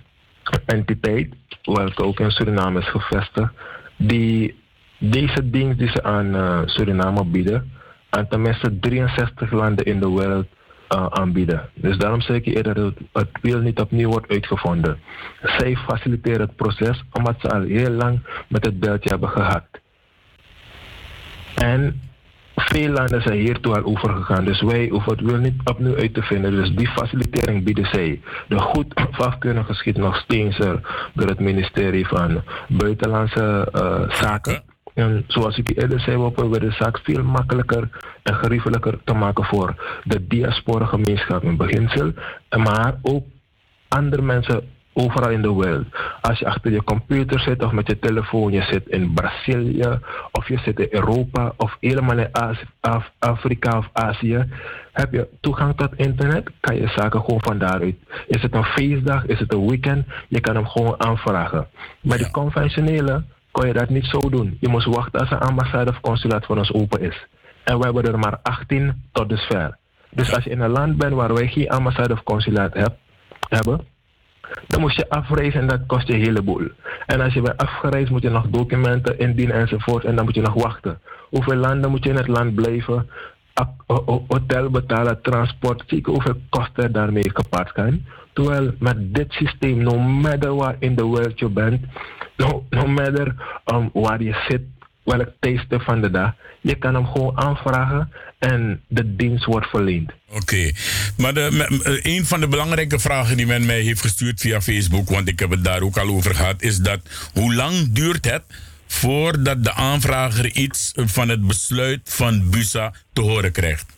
entiteit, welke ook in Suriname is gevestigd, die deze dienst die ze aan uh, Suriname bieden, aan tenminste 63 landen in de wereld uh, aanbieden. Dus daarom zeg ik eerder dat het, wiel niet opnieuw wordt uitgevonden. Zij faciliteren het proces omdat ze al heel lang met het beltje hebben gehakt. En veel landen zijn hiertoe al overgegaan. Dus wij hoeven het wiel niet opnieuw uit te vinden. Dus die facilitering bieden zij. De goed afkeuring geschiet nog steeds er door het ministerie van Buitenlandse Zaken. En zoals ik eerder zei, we proberen de zaak veel makkelijker en geriefelijker te maken voor de diaspora gemeenschap in beginsel. Maar ook andere mensen overal in de wereld. Als je achter je computer zit of met je telefoon, je zit in Brazilië of je zit in Europa of helemaal in Af Af Afrika of Azië, heb je toegang tot internet, kan je zaken gewoon van daaruit. Is het een feestdag, is het een weekend, je kan hem gewoon aanvragen. Maar die conventionele kon je dat niet zo doen. Je moest wachten als een ambassade of consulaat voor ons open is. En we hebben er maar 18 tot dusver. Dus als je in een land bent waar wij geen ambassade of consulaat heb, hebben, dan moet je afreizen en dat kost je een heleboel. En als je bent afgereisd moet je nog documenten indienen enzovoort en dan moet je nog wachten. Hoeveel landen moet je in het land blijven? Hotel betalen, transport, zie hoeveel kosten daarmee gepaard kan. Terwijl met dit systeem, no matter waar in de wereld je bent, no, no matter um, waar je zit, welk tijdstip van de dag, je kan hem gewoon aanvragen en de dienst wordt verleend. Oké, maar de, een van de belangrijke vragen die men mij heeft gestuurd via Facebook, want ik heb het daar ook al over gehad, is dat hoe lang duurt het voordat de aanvrager iets van het besluit van BUSA te horen krijgt?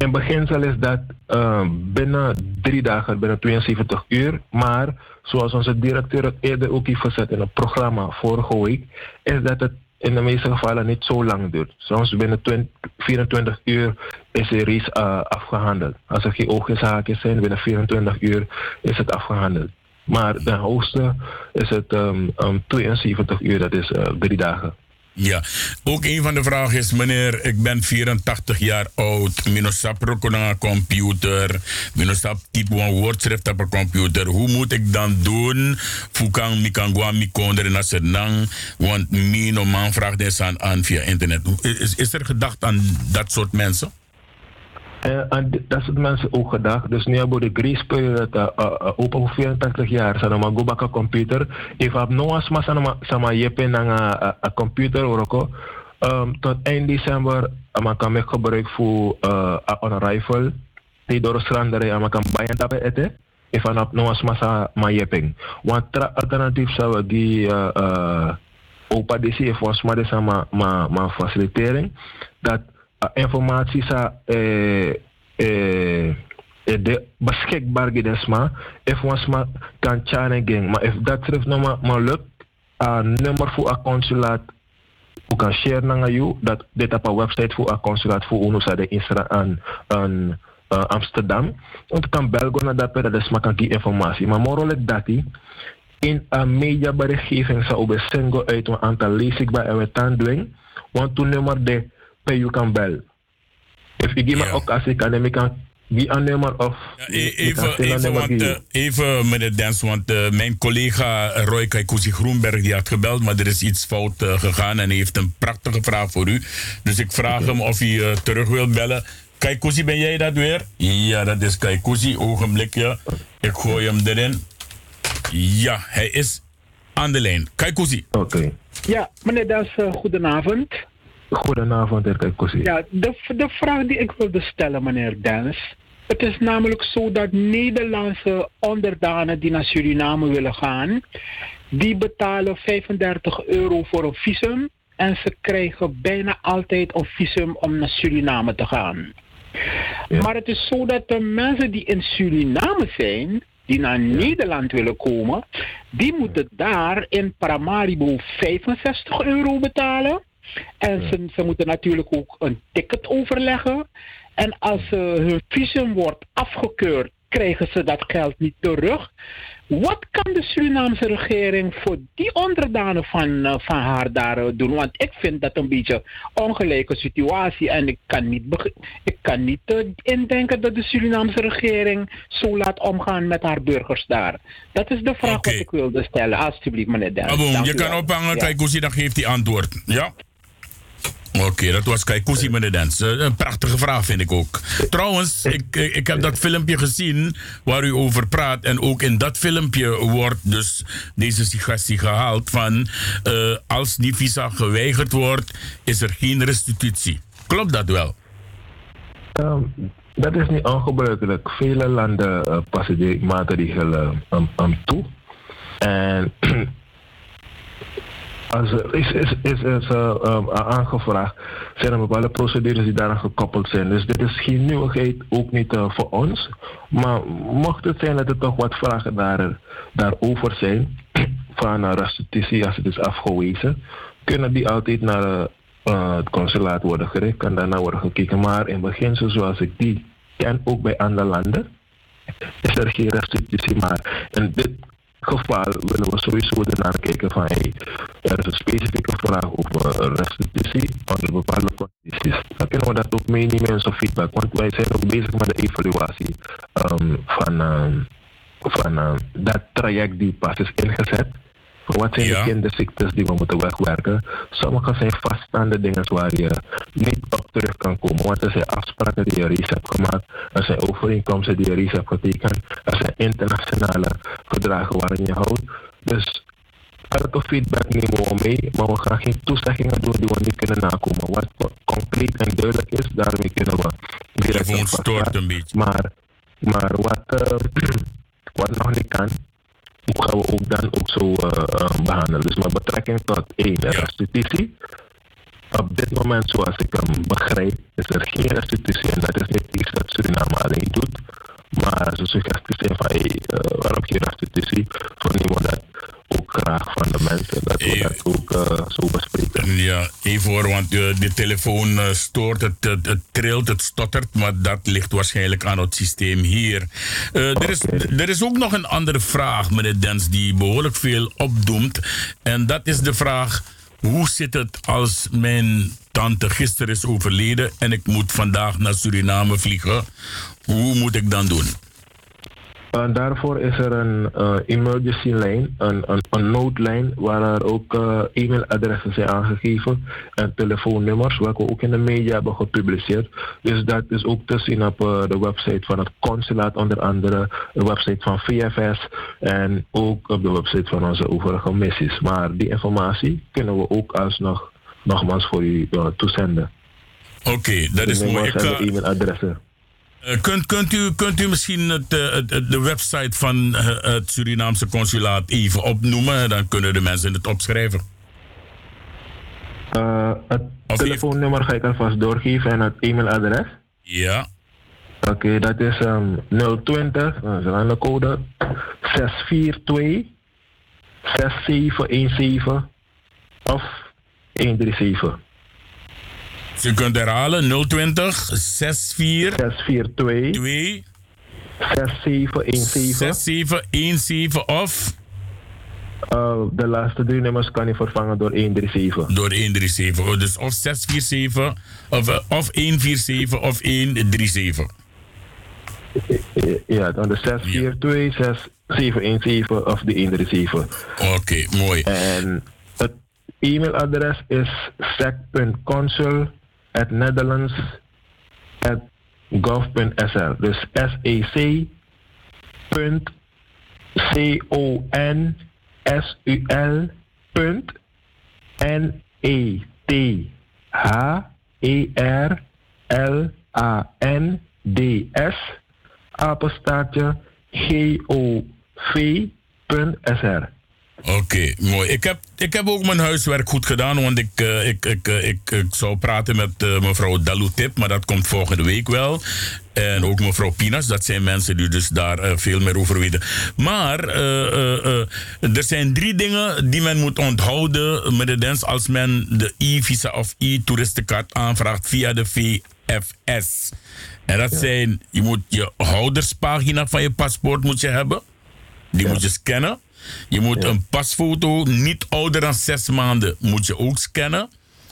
In beginsel is dat uh, binnen drie dagen, binnen 72 uur. Maar zoals onze directeur het eerder ook heeft gezet in het programma vorige week, is dat het in de meeste gevallen niet zo lang duurt. Soms binnen 20, 24 uur is de race uh, afgehandeld. Als er geen oogjeshaakjes zijn, binnen 24 uur is het afgehandeld. Maar de hoogste is het um, um, 72 uur, dat is uh, drie dagen. Ja, ook een van de vragen is, meneer, ik ben 84 jaar oud. Minosap een computer. Minosap type een woordschrift op een computer. Hoe moet ik dan doen? Fukang mi kan gwa mi konder na senang. Want mi no man vraagt eens aan, aan via internet. Is, is er gedacht aan dat soort mensen? Uh, en dat soort mensen ook gedacht. Dus nu hebben we de uh, uh, open voor 84 jaar. Zijn maar go back computer. If heb nog eens maar een computer oroko. Um, tot eind december maar kan ik gebruik voor een rifle. Die door strandere maar kan baien daarbij eten. If aan nog eens maar ma jeping. Want alternatief zou die uh, uh, opa DC volgens mij sama ma ma facilitering dat informatie sa eh, eh, de beschikbaar is maar if ons maar kan chane gang maar if dat terug nog maar, maar lukt een nummer voor een consulaat u kan share naar you dat dit op een website voor een consulaat voor ons de Isra aan, aan uh, Amsterdam. Want kan belgen naar dat dat is maar kan die informatie. Maar moral dat die in een mediaberichtgeving zou we single uit een aantal leesbaar en we tan want toen nummer de pe you kan bel. If ik maar ook als ik kan, ik kan wie aannemer of... Ja, even, even, want, uh, even, meneer Dens, want uh, mijn collega Roy Kaikousi Groenberg die had gebeld, maar er is iets fout uh, gegaan en hij heeft een prachtige vraag voor u. Dus ik vraag hem of hij terug wil bellen. Kaikousi, ben jij dat weer? Ja, dat is Kaikousi. Ogenblikje. Ik gooi hem erin. Ja, hij is aan de lijn. Kaikousi. Oké. Okay. Ja, meneer Dens, goedenavond. Goedenavond, heer Kosi. Ja, de, de vraag die ik wilde stellen, meneer Dennis. Het is namelijk zo dat Nederlandse onderdanen die naar Suriname willen gaan, die betalen 35 euro voor een visum en ze krijgen bijna altijd een visum om naar Suriname te gaan. Ja. Maar het is zo dat de mensen die in Suriname zijn, die naar Nederland willen komen, die moeten daar in Paramaribo 65 euro betalen. En ze, ze moeten natuurlijk ook een ticket overleggen. En als uh, hun visum wordt afgekeurd, krijgen ze dat geld niet terug. Wat kan de Surinaamse regering voor die onderdanen van, uh, van haar daar uh, doen? Want ik vind dat een beetje een ongelijke situatie. En ik kan niet, ik kan niet uh, indenken dat de Surinaamse regering zo laat omgaan met haar burgers daar. Dat is de vraag okay. wat ik wilde stellen. Alsjeblieft, meneer Dennis. je kan ophangen, ja. kijk hoe ze dan geeft die antwoord. Ja? Oké, dat was Kaikousi meneer Dens. Eh, Een prachtige vraag vind ik ook. Trouwens, ik, eh, ik heb dat filmpje gezien waar u over praat. En ook in dat filmpje wordt dus deze suggestie gehaald van... eh, als die visa geweigerd wordt, is er geen restitutie. Klopt dat wel? Ehm, dat is niet ongebruikelijk. Vele landen passen die maatregelen um, toe. En als er is, is, is, is eh, um, aangevraagd, zijn er bepaalde procedures die daaraan gekoppeld zijn. Dus dit is geen nieuwigheid, ook niet eh, voor ons. Maar mocht het zijn dat er toch wat vragen daar, daarover zijn, van uh, restitutie als het is afgewezen, kunnen die altijd naar eh, het consulaat worden gericht en daarna worden gekeken. Maar in beginsel, zoals ik die ken, ook bij andere landen, is er geen restitutie. Maar in dit geval willen we sowieso ernaar kijken van hey, er is een specifieke vraag over eh, restitutie onder bepaalde condities. Dan kunnen we dat ook meenemen in zo'n feedback. Want wij zijn ook bezig met de evaluatie ehm, van, ehm, van ehm, dat traject die pas is ingezet. Wat zijn de kinderziektes die we moeten wegwerken? Sommige zijn vaststaande dingen waar je niet op terug kan komen. Want er zijn afspraken die je reeds hebt gemaakt. Er zijn overeenkomsten die je reeds hebt getekend. Er zijn internationale verdragen waarin je houdt. Dus elke feedback nemen we mee. Maar we gaan geen toezeggingen doen die we niet kunnen nakomen. Wat concreet en duidelijk is, daarmee kunnen we direct stoort een beetje. Maar, maar wat, eh, wat nog niet kan, gaan we ook dan ook zo eh, eh, behandelen. Dus met betrekking tot één, restitutie. Op dit moment, zoals ik hem begrijp, is er geen restitutie. En dat is niet iets dat Suriname alleen doet. Maar ze suggesties zijn van, hey, eh, waarom geen restitutie? Vernemen we dat ook graag van de mensen. Dat we dat ook eh, zo bespreken. Ja, even hoor, want eh, de telefoon eh, stoort, het, het, het trilt, het stottert, maar dat ligt waarschijnlijk aan het systeem hier. Eh, er, is, er is ook nog een andere vraag, meneer Dens, die behoorlijk veel opdoemt. En dat is de vraag, hoe zit het als mijn tante gisteren is overleden en ik moet vandaag naar Suriname vliegen? Hoe moet ik dan doen? En daarvoor is er een eh, emergency lijn, een, een, een noodlijn, waar er ook eh, e-mailadressen zijn aangegeven en telefoonnummers, welke we ook in de media hebben gepubliceerd. Dus dat is ook te zien op eh, de website van het consulaat, onder andere de website van VFS en ook op de website van onze overige missies. Maar die informatie kunnen we ook alsnog nogmaals voor u toezenden. Oké, dat is mooi. Ik, eh, e-mailadressen. Eh, kunt, kunt, u, kunt u misschien het, eh, het- de website van eh, het Surinaamse consulaat even opnoemen? Dan kunnen de mensen het opschrijven. Het telefoonnummer ga ik alvast doorgeven en het e-mailadres. Ja. Oké, dat is ehm 020, dat is een andere code, 642 6717 of 137. U kunt herhalen 020 64 642 6717 6717 of Uh, de laatste drie nummers kan je vervangen door 137. door 137. Oh, Dus of 647 of, eh, of 147 of 137. Ja, dan de 642 6717 of de 137. Oké, mooi. En het e-mailadres is sec.consul at netherlands at gov.sl. Dus sec punt c-o-n-s-u-l punt n-e-t-h-e-r-l-a-n-d-s apenstaartje g-o-v.sr. Oké, mooi. Ik heb, ik heb ook mijn huiswerk goed gedaan, want ik, eh, ik, ik, eh, ik, ik zou praten met eh, mevrouw Dalutip, maar dat komt volgende week wel. En ook mevrouw Pinas, dat zijn mensen die dus daar veel meer over weten. Maar er zijn drie dingen die men moet onthouden, meneer Dens, als men de e-visa of e-toeristenkaart aanvraagt via de VFS. En dat zijn, je moet je houderspagina van je paspoort moet je hebben. Die moet je scannen. Je moet een pasfoto, niet ouder dan zes maanden, moet je ook scannen.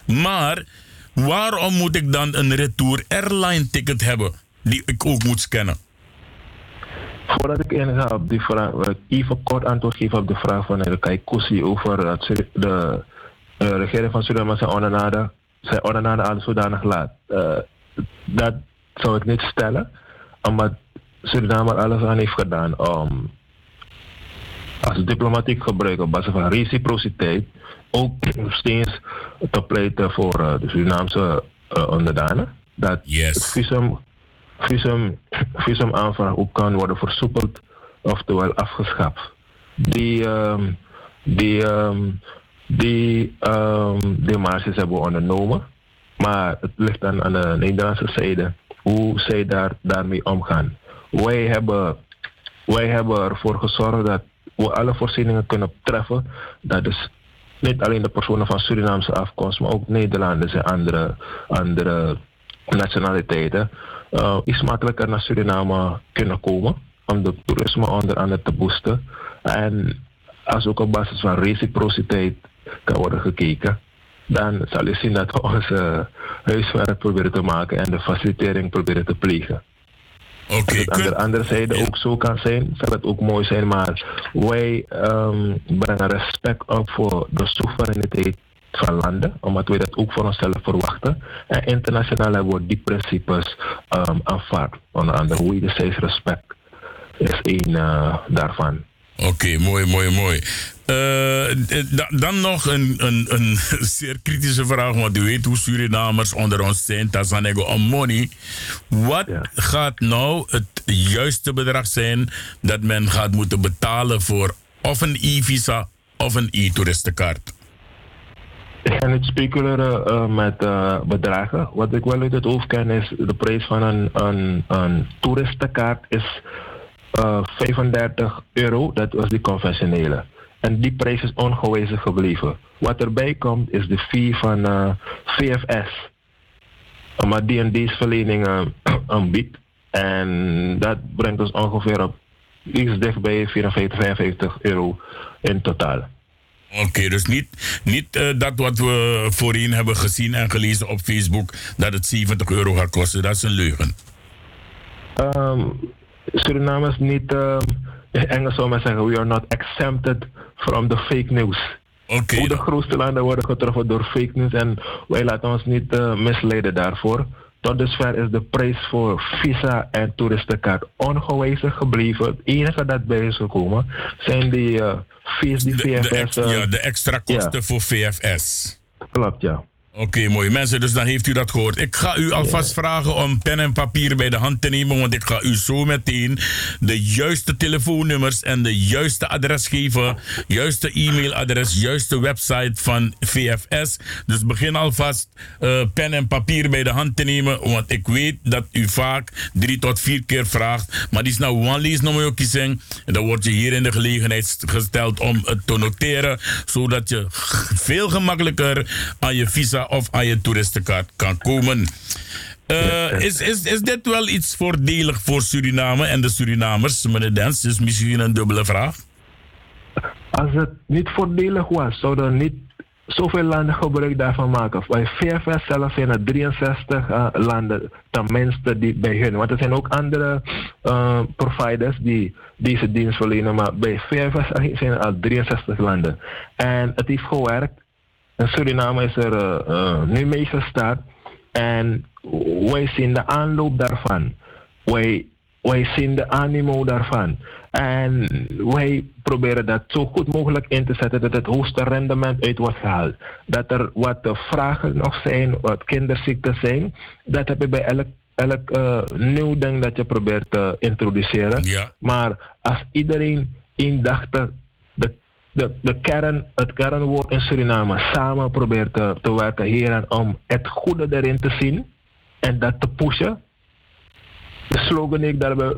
Maar waarom moet ik dan een retour airline ticket hebben die ik ook moet scannen? Voordat ik inga op die vraag, wil ik even kort antwoord geven op de vraag van de Kaikousi over het de regering van Suriname zijn ondernade zijn ordonnade al zodanig laat. Eh, dat zou ik niet stellen, omdat Suriname alles aan heeft gedaan om als diplomatiek gebruik op basis van reciprociteit ook steeds te pleiten voor eh, de Surinaamse eh, onderdanen. Dat het visum, visum, visumaanvraag ook kan worden versoepeld, oftewel afgeschaft. Die, ehm die, ehm die demarches hebben we ondernomen, maar het ligt dan aan de Nederlandse zijde hoe zij daar, daarmee omgaan. Wij hebben, wij hebben ervoor gezorgd dat we alle voorzieningen kunnen treffen. Dat is niet alleen de personen van Surinaamse afkomst, maar ook Nederlanders en andere, andere nationaliteiten eh, iets makkelijker naar Suriname kunnen komen om de toerisme onder andere te boosten. En als ook op basis van reciprociteit kan worden gekeken, dan zal je zien dat we onze huiswerk proberen te maken en de facilitering proberen te plegen. Oké. Als het aan de andere zijde ook zo kan zijn, zal het ook mooi zijn. Maar wij ehm, brengen respect op voor de soevereiniteit van landen, omdat wij dat ook voor onszelf verwachten. En internationaal hebben we die principes um, aanvaard. Onder andere wederzijds respect is één uh, daarvan. Oké, mooi, mooi, mooi. Uh, da dan nog een, een, een zeer kritische vraag, want u weet hoe Surinamers onder ons zijn. Tazanego om money. Wat ja. gaat nou het juiste bedrag zijn dat men gaat moeten betalen voor of een e-visa of een e-toeristenkaart? Ik ga niet speculeren uh, met uh, bedragen. Wat ik wel uit het hoofd ken is de prijs van een, een, een toeristenkaart is uh, 35 euro. Dat was die conventionele. En die prijs is ongewijzigd gebleven. Wat erbij komt is de fee van uh, VFS. Maar die en deze verlening uh, aanbiedt. En dat brengt ons ongeveer op iets dichtbij 54, 55 euro in totaal. Oké, okay, dus niet, niet uh, dat wat we voorheen hebben gezien en gelezen op Facebook, dat het 70 euro gaat kosten. Dat is een leugen. Um, Suriname is niet, um, Engels zou men zeggen, we are not exempted from the fake news. Okay. Hoe de grootste landen worden getroffen door fake news en wij laten ons niet uh, misleiden daarvoor. Tot dusver is de prijs voor visa en toeristenkaart ongewijzigd gebleven. Het enige dat bij is gekomen zijn die uh, fees die de, VFS... De ex, uh, ja, de extra kosten ja. voor VFS. Klopt, ja. Oké, okay, mooi. Mensen, dus dan heeft u dat gehoord. Ik ga u alvast ja. vragen om pen en papier bij de hand te nemen, want ik ga u zo meteen de juiste telefoonnummers en de juiste adres geven. Juiste e-mailadres, juiste website van VFS. Dus begin alvast uh, pen en papier bij de hand te nemen, want ik weet dat u vaak drie tot vier keer vraagt. Maar die is nou one lease nummer kiezen. En dan word je hier in de gelegenheid gesteld om het te noteren, zodat je veel gemakkelijker aan je visa of aan je toeristenkaart kan komen. Uh, is, is, is dit wel iets voordelig voor Suriname en de Surinamers, meneer Dens? is misschien een dubbele vraag. Als het niet voordelig was, zouden niet zoveel landen gebruik daarvan maken. Bij VFS zelf zijn er 63 uh, landen, tenminste, die bij hun. Want er zijn ook andere uh, providers die deze dienst verlenen, maar bij VFS zijn er al 63 landen. En het heeft gewerkt. Suriname is er uh, uh, nu mee gestart. En wij zien de aanloop daarvan. Wij, wij zien de animo daarvan. En wij proberen dat zo goed mogelijk in te zetten dat het hoogste rendement uit wordt gehaald. Dat er wat vragen nog zijn, wat kinderziekten zijn. Dat heb je bij elk, elk uh, nieuw ding dat je probeert te introduceren. Ja. Maar als iedereen indachtig de de, kern, het kernwoord in Suriname samen probeert te, te werken hieraan om het goede erin te zien en dat te pushen. De slogan die ik daarbij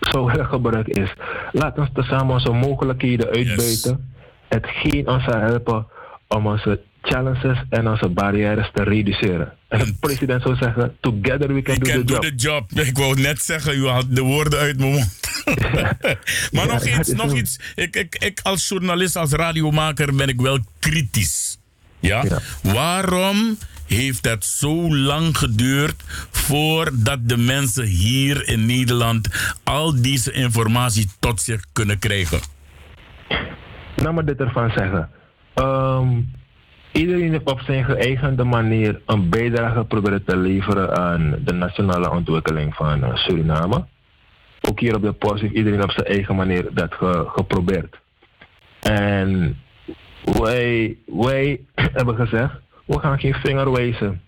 zou willen gebruiken is: laat ons tezamen onze mogelijkheden uitbuiten. Yes. Hetgeen ons zal helpen om onze challenges en onze barrières te reduceren. En de president zou zeggen: Together we can, we do, can the, do job. the job. Ik wou net zeggen, u had de woorden uit mijn mond. maar ja, nog iets, nog iets. Ik, ik, ik als journalist, als radiomaker ben ik wel kritisch. Ja? ja? Waarom heeft het zo lang geduurd voordat de mensen hier in Nederland al deze informatie tot zich kunnen krijgen? Nou, maar dit ervan zeggen. Um, iedereen heeft op zijn geëigende manier een bijdrage proberen te leveren aan de nationale ontwikkeling van Suriname. Ook hier op de post heeft iedereen op zijn eigen manier dat ge- geprobeerd. En wij, wij hebben gezegd, we gaan geen vinger wijzen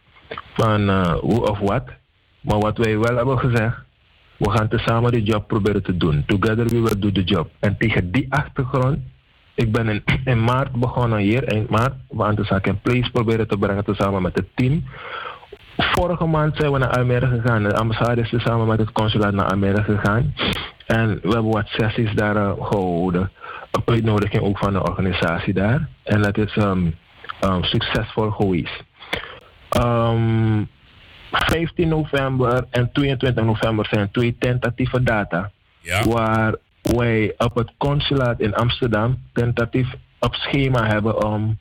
van eh, hoe of wat. Maar wat wij wel hebben gezegd, we gaan tezamen de job proberen te doen. Together we will do the job. En tegen die achtergrond, ik ben in, in maart begonnen hier, eind maart, we aan de zaak in place proberen te brengen tezamen met het team. Vorige maand zijn we naar Almere gegaan. De ambassade is samen met het consulaat naar Almere gegaan. En we hebben wat sessies daar eh, gehouden. Op uitnodiging ook van de organisatie daar. En dat is ehm, ehm, succesvol geweest. Ehm, 15 november en 22 november zijn twee tentatieve data. Waar wij op het consulaat in Amsterdam tentatief op schema hebben om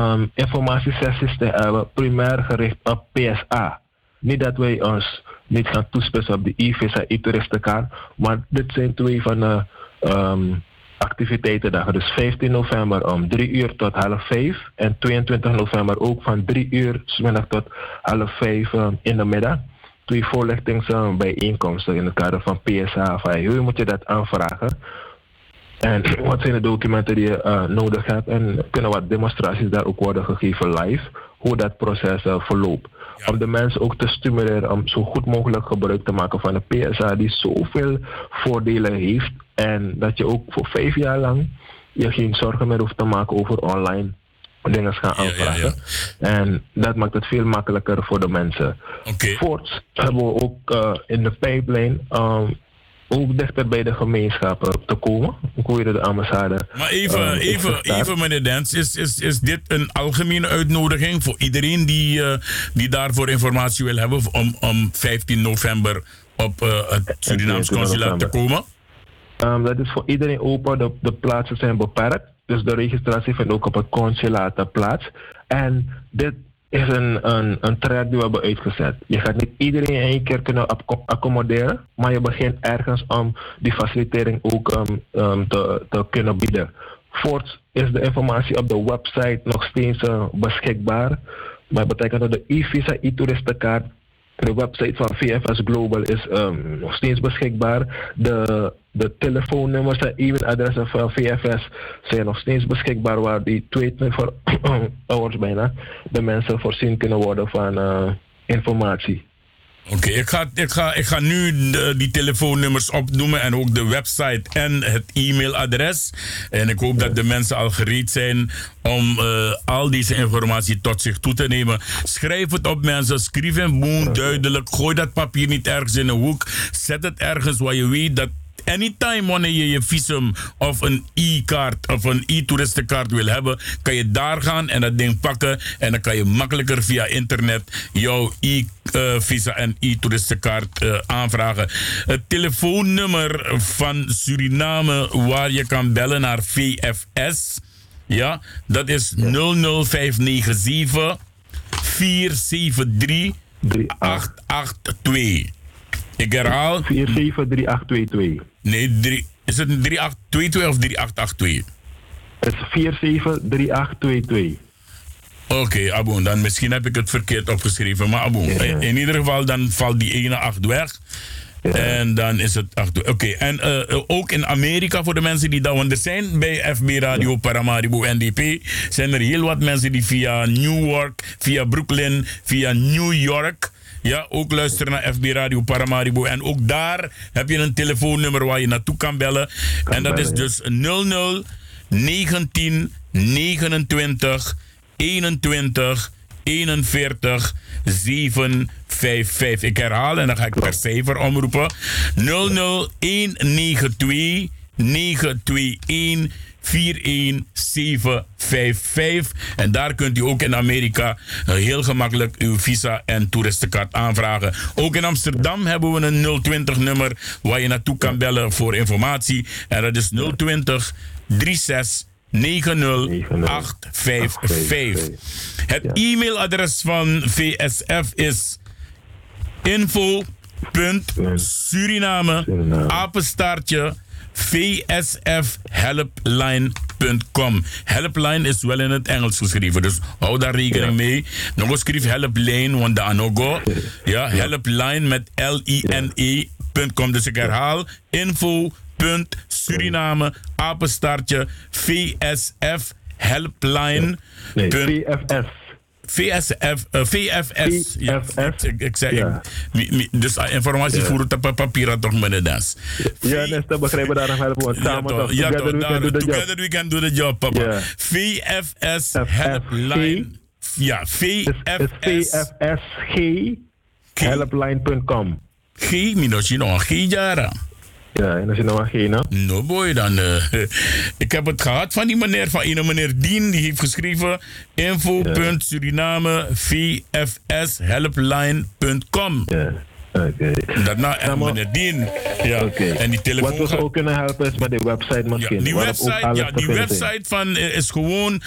um, informatiesessies te hebben, primair gericht op PSA. Niet dat wij ons niet gaan toespitsen op de e-visa, e-toeristenkaart, maar dit zijn twee van de um, activiteitendagen. Dus 15 november om 3 uur tot half 5 en 22 november ook van 3 uur 's middag tot half 5 um, in de middag. Twee voorlichtingsbijeenkomsten in het kader van PSA. Van, hoe moet je dat aanvragen? En wat zijn de documenten die je eh, nodig hebt? En kunnen wat demonstraties daar ook worden gegeven live, hoe dat proces eh, verloopt. Om de mensen ook te stimuleren om zo goed mogelijk gebruik te maken van de PSA die zoveel voordelen heeft. En dat je ook voor vijf jaar lang je geen zorgen meer hoeft te maken over online dingen gaan aanvragen. En dat maakt het veel makkelijker voor de mensen. Voorts hebben we ook eh, in de pipeline um, ook dichter bij de gemeenschappen te komen. Ook je de ambassade. Maar even, eh, is even, even meneer Dens, is, is, is dit een algemene uitnodiging voor iedereen die, eh, die daarvoor informatie wil hebben om, om 15 november op eh, het Surinaams 22 consulaat te komen? Ehm, dat is voor iedereen open. De, de plaatsen zijn beperkt. Dus de registratie vindt ook op het consulaat plaats. En dit is een, een, een traject die we hebben uitgezet. Je gaat niet iedereen in één keer kunnen acco- accommoderen. Maar je begint ergens om die facilitering ook ehm, ehm, te, te kunnen bieden. Voorts is de informatie op de website nog steeds eh, beschikbaar. Maar dat betekent dat de e-visa, e-toeristenkaart de website van VFS Global is ehm, nog steeds beschikbaar. De, de telefoonnummers en e-mailadressen van VFS zijn nog steeds beschikbaar, waar die 24 hours bijna de mensen voorzien kunnen worden van eh, informatie. Oké, ik, ga, ik, ga, ik ga nu die telefoonnummers opnoemen en ook de website en het e-mailadres. En ik hoop dat de mensen al gereed zijn om eh, al deze informatie tot zich toe te nemen. Schrijf het op mensen, schrijf een boom duidelijk. Gooi dat papier niet ergens in een hoek. Zet het ergens waar je weet dat anytime wanneer je je visum of een e-kaart of een e-toeristenkaart wil hebben, kan je daar gaan en dat ding pakken en dan kan je makkelijker via internet jouw e-visa en e-toeristenkaart eh, aanvragen. Het telefoonnummer van Suriname waar je kan bellen naar VFS, ja, dat is 00597 473 882. Ik herhaal. 473822. Nee, drie, is het een 3822 of 3882? Het is 473822. Oké, Aboon, dan misschien heb ik het verkeerd opgeschreven. Maar Aboon, in, in ieder geval dan valt die ene 8 weg. En dan is het 8. Oké, en eh, eh, ook in Amerika voor de mensen die daar, want er zijn bij FB Radio Paramaribo NDP, zijn er heel wat mensen die via New York, via Brooklyn, via New York, ja, ook luisteren naar FB Radio Paramaribo. En ook daar heb je een telefoonnummer waar je naartoe kan bellen. en dat is dus 00 19 29 21 41 755. Ik herhaal en dan ga ik per cijfer omroepen. 00192 921 41755. En daar kunt u ook in Amerika eh, heel gemakkelijk uw visa en toeristenkaart aanvragen. Ook in Amsterdam hebben we een 020 nummer waar je naartoe kan bellen voor informatie. En dat is 020 36 90855. Het e-mailadres van VSF is info.suriname apenstaartje vsfhelpline.nl helpline.com. Helpline is wel in het Engels geschreven, dus hou daar rekening mee. Nog eens schrijf helpline, want daar nog go. Ja, helpline met L-I-N-E.com. Dus ik herhaal info. Suriname, apenstaartje, VSF, helpline. Nee, VFS. VSF, uh, VFS. Ja, ik, mi- dus uh, informatie Ja. voeren op papier toch meneer Dans. Ja, Nesta, begrijpen daar helpen. Want Ja, samen toch, toch, ja, together we can daar- do the job. together we can do the job, papa. VFS helpline. Ja, VFS. VFSG helpline.com. G, minus nog G jara. Ja, en als je geen hebt. No boy, dan. eh, ik heb het gehad van die meneer, van een meneer Dien, die heeft geschreven info.suriname vfshelpline.com. Ja. Oké. Daarna en meneer Dien. Ja. En die telefoon. Wat we gaat- ook kunnen helpen is met die website Ja, misschien. die waarop ook website, ja, die website van, eh, is gewoon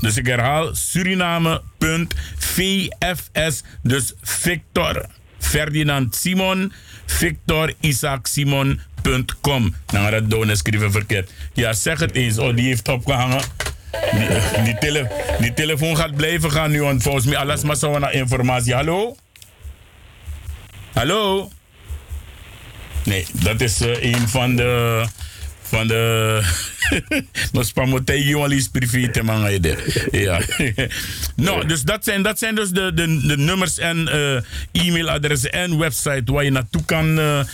Dus ik herhaal suriname.vfs. Dus Victor Ferdinand Simon, Victor Isaac Simon.com. Nou, dat doen is schrijven verkeerd. Ja, zeg het eens. Oh, die heeft opgehangen. Die, die, tele, telefoon gaat blijven gaan nu, want volgens mij alles maar zo naar informatie. Hallo? Hallo? Nee, dat is eh, een van de. Van de. Nos pamotei jolis privé te mangayde. Ja. nou, dus dat zijn, dat zijn dus de, de, de nummers en eh, e-mailadressen en website waar je naartoe kan eh, eh,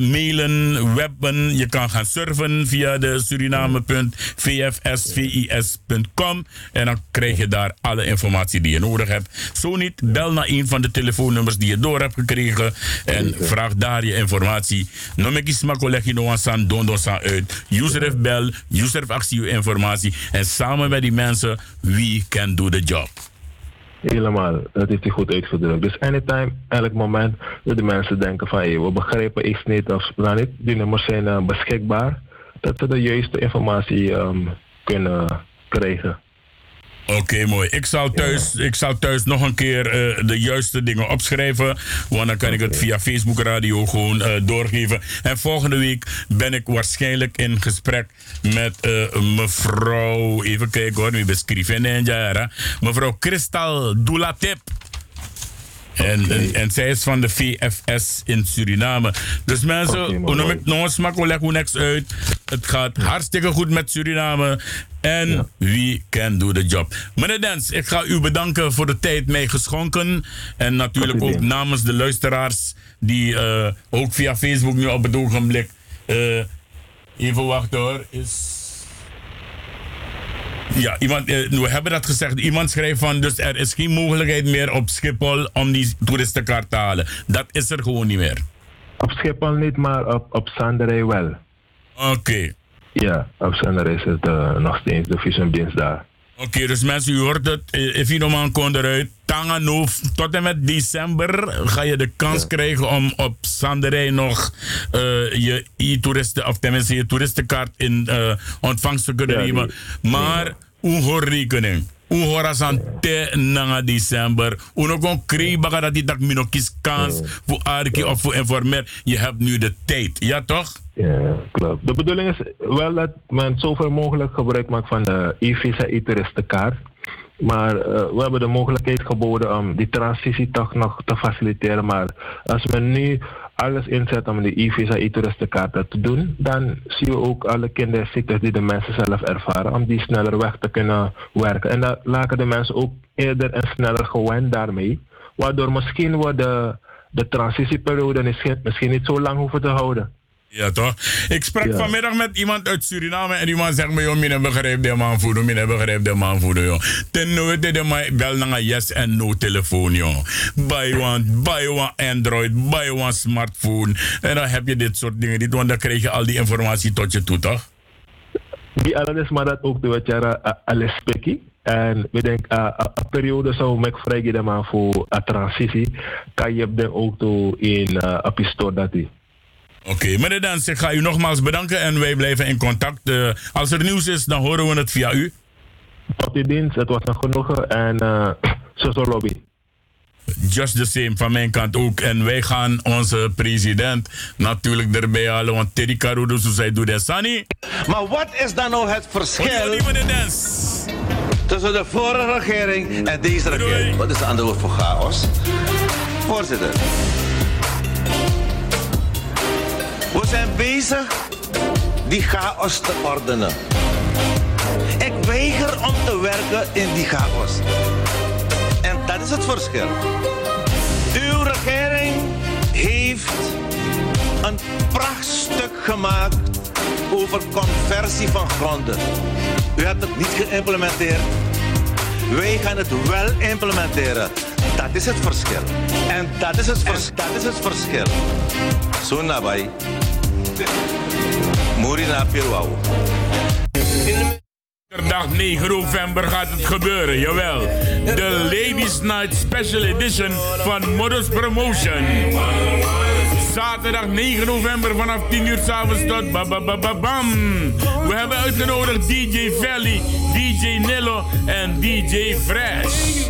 mailen, webben. Je kan gaan surfen via de suriname.vfsvis.com en dan krijg je daar alle informatie die je nodig hebt. Zo niet, bel naar een van de telefoonnummers die je door hebt gekregen en vraag daar je informatie. Nomeki smako leg je nog eens aan, don uit. User bel, heeft actie informatie en samen met die mensen, we can do the job. Helemaal, dat heeft hij goed uitgedrukt. Dus anytime, elk moment, dat de mensen denken van hey, we begrijpen iets niet of nou niet, die nummers zijn eh, beschikbaar, dat we de juiste informatie ehm, kunnen krijgen. Oké, mooi. Ik zal, thuis, ik zal thuis nog een keer eh, de juiste dingen opschrijven. Want dan kan ik het via Facebook Radio gewoon eh, doorgeven. En volgende week ben ik waarschijnlijk in gesprek met eh, mevrouw. Even kijken hoor, wie beschrijven en jara. Mevrouw Kristal Doulatip. En, en, en zij is van de VFS in Suriname. Dus mensen, hoe noem ik nog hoe niks uit. Het gaat hartstikke goed met Suriname. En we can do the job. Meneer Dens, ik ga u bedanken voor de tijd mij geschonken. En natuurlijk ook namens de luisteraars die eh, ook via Facebook nu op het ogenblik. eh, even wachten hoor. Is. Ja, iemand, eh, we hebben dat gezegd. Iemand schrijft van, dus er is geen mogelijkheid meer op Schiphol om die toeristenkaart te halen. Dat is er gewoon niet meer. Op Schiphol niet, maar op, op Sanderij wel. Oké. Ja, op Sanderij is het eh, nog steeds de visumdienst daar. Oké, dus mensen, u hoort het. Eh, If you man kon eruit. Tangano, tot en met december ga je de kans krijgen om op Sanderij nog eh, je e-toeristen, of tenminste je toeristenkaart in eh, ontvangst te kunnen Ja, nemen. Maar, hoe hoor rekening? Hoe hoor als aan te na december? Hoe nog een krijgen dat die dag mino kies kans voor Arki of voor informer? Je hebt nu de tijd, ja toch? Ja, klopt. De bedoeling is wel dat men zoveel mogelijk gebruik maakt van de e-visa e-toeristenkaart. Maar eh, we hebben de mogelijkheid geboden om die transitie toch nog te faciliteren. Maar als men nu alles inzet om die e-visa e-toeristenkaart te doen, dan zien we ook alle kinderziektes die de mensen zelf ervaren, om die sneller weg te kunnen werken. En dat laten de mensen ook eerder en sneller gewend daarmee. Waardoor misschien we de, de transitieperiode misschien niet zo lang hoeven te houden. Ja, toch? Ik sprak Ja. vanmiddag met iemand uit Suriname en die man zegt me, joh, mine begrijp de man voeden, mine begrijp de man voeden, joh. Ten nooit de man bel naar een yes en no telefoon, joh. Buy one, buy one Android, buy one smartphone. En dan heb je dit soort dingen niet, want dan krijg je al die informatie tot je toe, toch? Die alles maar dat ook de jaren alles spekkie. En we denken, uh, een periode zou ik vrijgeven voor een transitie. Kan je dan ook toe in een pistool dat die. Oké, meneer Dans, ik ga u nogmaals bedanken en wij blijven in contact. Eh, als er nieuws is, dan horen we het via u. Tot die dienst, het was een genoegen en uh, zo lobby. just the same van mijn kant ook. En wij gaan onze president natuurlijk erbij halen. Want Terry Carudo, zo zij doet dat, Sunny. Maar wat is dan nou het verschil dans? tussen de vorige regering en deze regering? Wat is de andere woord voor chaos? Voorzitter. Bezig die chaos te ordenen. Ik weiger om te werken in die chaos. En dat is het verschil. Uw regering heeft een prachtstuk gemaakt over conversie van gronden. U hebt het niet geïmplementeerd. Wij gaan het wel implementeren. Dat is het verschil. En dat is het, vers- dat is het verschil. Zo. Morina Pilwau. Dag 9 november gaat het gebeuren, jawel. De Ladies Night Special Edition van Modus Promotion. Zaterdag 9 november vanaf 10 uur s'avonds tot ba ba ba ba bam. We hebben uitgenodigd DJ Valley, DJ Nillo en DJ Fresh.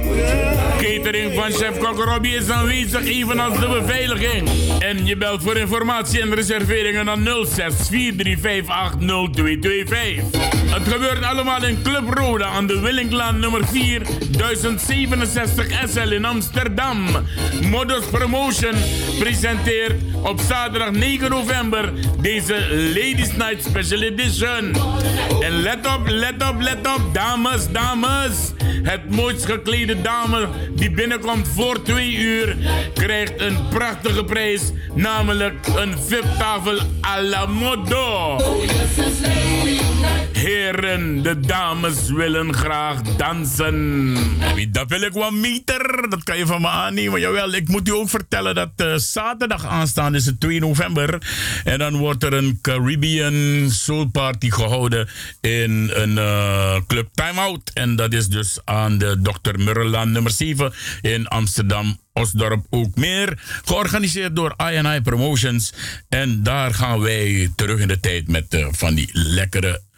Catering van chef Kok is aanwezig, evenals de beveiliging. En je belt voor informatie en reserveringen aan 06 4358 0225. Het gebeurt allemaal in Club Roda aan de Willinklaan nummer 4, 1067 SL in Amsterdam. Modus Promotion presenteert op zaterdag 9 november deze Ladies Night Special Edition. En let op, let op, let op, dames, dames. Het mooist geklede dame die binnenkomt voor 2 uur krijgt een prachtige prijs, namelijk een VIP-tafel à la modo. Heren, de dames willen graag dansen. Dat wil ik wel meter, dat kan je van me aannemen. Jawel, ik moet u ook vertellen dat eh, zaterdag aanstaan is het 2 november. En dan wordt er een Caribbean Soul Party gehouden in een eh, club Time Out. En dat is dus aan de Dr. Murrelaan nummer 7 in Amsterdam. Osdorp ook meer. Georganiseerd door INI Promotions. En daar gaan wij terug in de tijd met eh, van die lekkere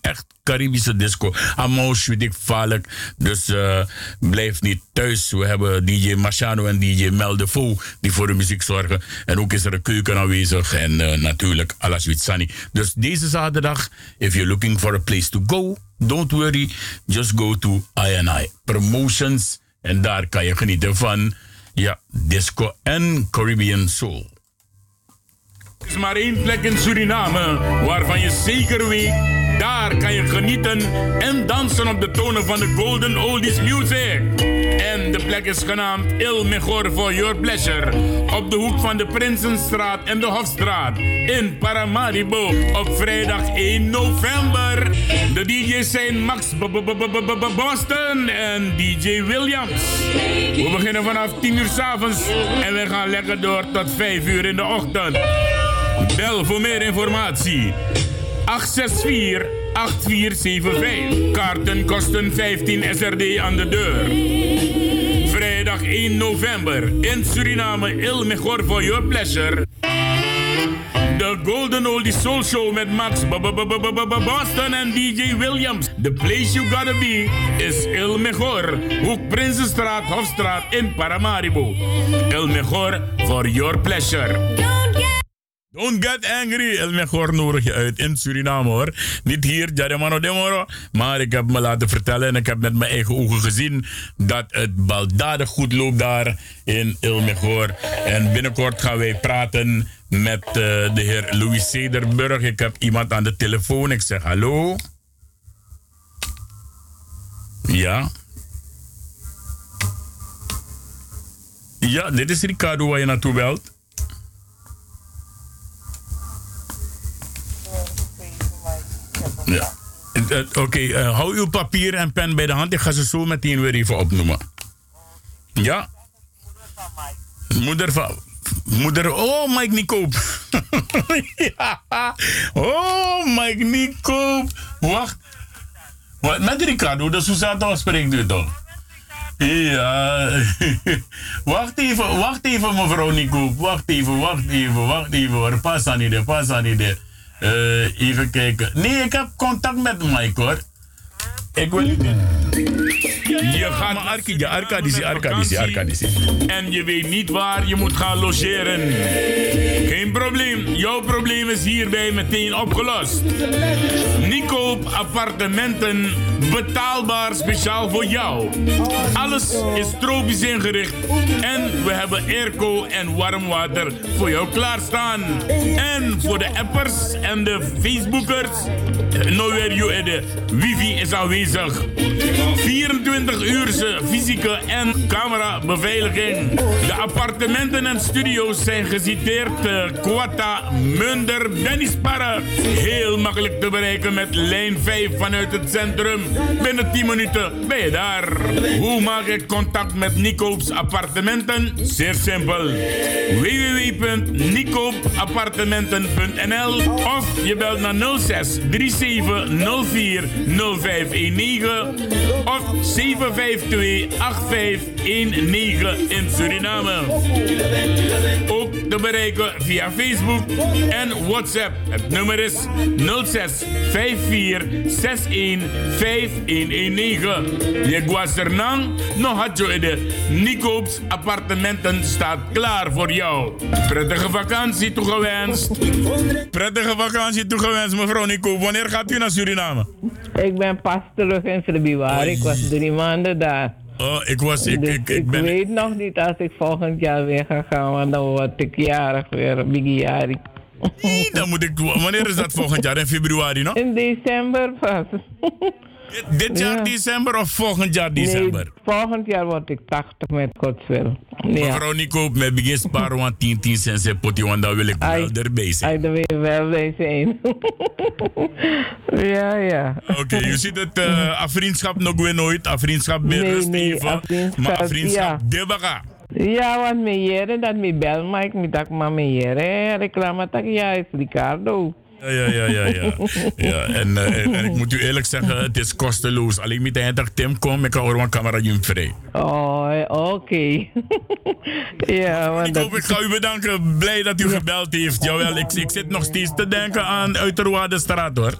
Echt Caribische disco. Amos, weet ik vaarlijk. Dus eh, blijf niet thuis. We hebben DJ Machano en DJ Mel de Fou die voor de muziek zorgen. En ook is er een keuken aanwezig. En eh, natuurlijk Alas Witsani. Dus deze zaterdag, if you're looking for a place to go, don't worry. Just go to INI Promotions. En daar kan je genieten van ja, disco en Caribbean soul. Er is maar één plek in Suriname waarvan je zeker weet, daar kan je genieten en dansen op de tonen van de Golden Oldies Music. En de plek is genaamd Il Mejor for Your Pleasure op de hoek van de Prinsenstraat en de Hofstraat in Paramaribo op vrijdag 1 november. De DJ's zijn Max Boston en DJ Williams. We beginnen vanaf 10 uur s'avonds en we gaan lekker door tot 5 uur in de ochtend. Bel voor meer informatie. 864 8475. Kaarten kosten 15 SRD aan de deur. Vrijdag 1 november in Suriname Il Mejor for Your Pleasure. De Golden Oldie Soul Show met Max Boston en DJ Williams. The place you gotta be is Il Mejor. Hoek Prinsenstraat, Hofstraat in Paramaribo. Il Mejor for your pleasure. Don't get angry. El Mejor nodig je uit in Suriname hoor. Niet hier, Jaremano Demoro. Maar ik heb me laten vertellen en ik heb met mijn eigen ogen gezien dat het baldadig goed loopt daar in El Mejor. En binnenkort gaan wij praten met eh, de heer Louis Cederburg. Ik heb iemand aan de telefoon. Ik zeg hallo. Ja. Ja, dit is Ricardo waar je naartoe belt. Ja. Eh, eh, Oké, eh, hou uw papier en pen bij de hand. Ik ga ze zo meteen weer even opnoemen. Ja? Moeder van... Moeder... Oh, Mike Nicoop. Oh, Mike Nicoop. Wacht. Wat, met Ricardo, de Susanne spreekt u toch? Ja. wacht even, wacht even mevrouw Nicoop. Wacht even, wacht even, wacht even. Pas aan niet, pas aan niet. Eh, even kijken. Nee, ik heb contact met Mike hoor. Ik wil niet. Je gaat Arki, Arkadisi, Arkadisi, Arkadisi. en je weet niet waar je moet gaan logeren. Geen probleem. Jouw probleem is hierbij meteen opgelost. Nicoop appartementen betaalbaar speciaal voor jou. Alles is tropisch ingericht en we hebben airco en warm water voor jou klaarstaan. En voor de appers en de Facebookers, nowhere you at de wifi is aanwezig. 24 uur fysieke en camera beveiliging. De appartementen en studio's zijn geciteerd eh, Quatta, Munder, Bennisparre. Heel makkelijk te bereiken met lijn 5 vanuit het centrum. Binnen 10 minuten ben je daar. Hoe maak ik contact met Nicoop's appartementen? Zeer simpel. www.nicoopappartementen.nl of je belt naar 06 37 04 0519 of 752 8519 in Suriname. Ook te bereiken via Facebook en WhatsApp. Het nummer is 06 54 61 5119. Je guasernang nog had je de Nicoop's appartementen staat klaar voor jou. Prettige vakantie toegewenst. Prettige vakantie toegewenst, mevrouw Nicoop. Wanneer gaat u naar Suriname? Ik ben pas terug in februari. Ik was drie maanden daar. Oh, ik was. Ik, Dus ik, ik ben. weet nog niet als ik volgend jaar weer ga gaan, want dan word ik jarig weer, Biggie Nee, dan moet ik. Wanneer is dat volgend jaar? In februari nog? In december pas. Dit jaar Ja. december of volgend jaar december? Nee, volgend jaar word ik 80 met Gods wil. Ja. Mevrouw Nico, met begin sparen want 10 10 cent en potje, want dan wil ik wel erbij zijn. Er weer wel bij zijn. ja, ja. Oké, je ziet het, uh, vriendschap nog weer nooit, a vriendschap meer Nee, rust nee, even, maar a vriendschap ja. debaga. Ja, want me jere dat me bel, ik me tak maar me jere. Reclame tak ja is Ricardo. Ja, ja, ja, ja. ja. ja en, eh, en, en ik moet u eerlijk zeggen, het is kosteloos. Alleen met de eindelijk Tim komt, ik horen mijn camera vrij. Oh, oké. ja, want Ik dat... hoop, ik ga u bedanken. Blij dat u gebeld heeft. Jawel, ik, ik zit nog steeds te denken aan Uiterwaardestraat hoor.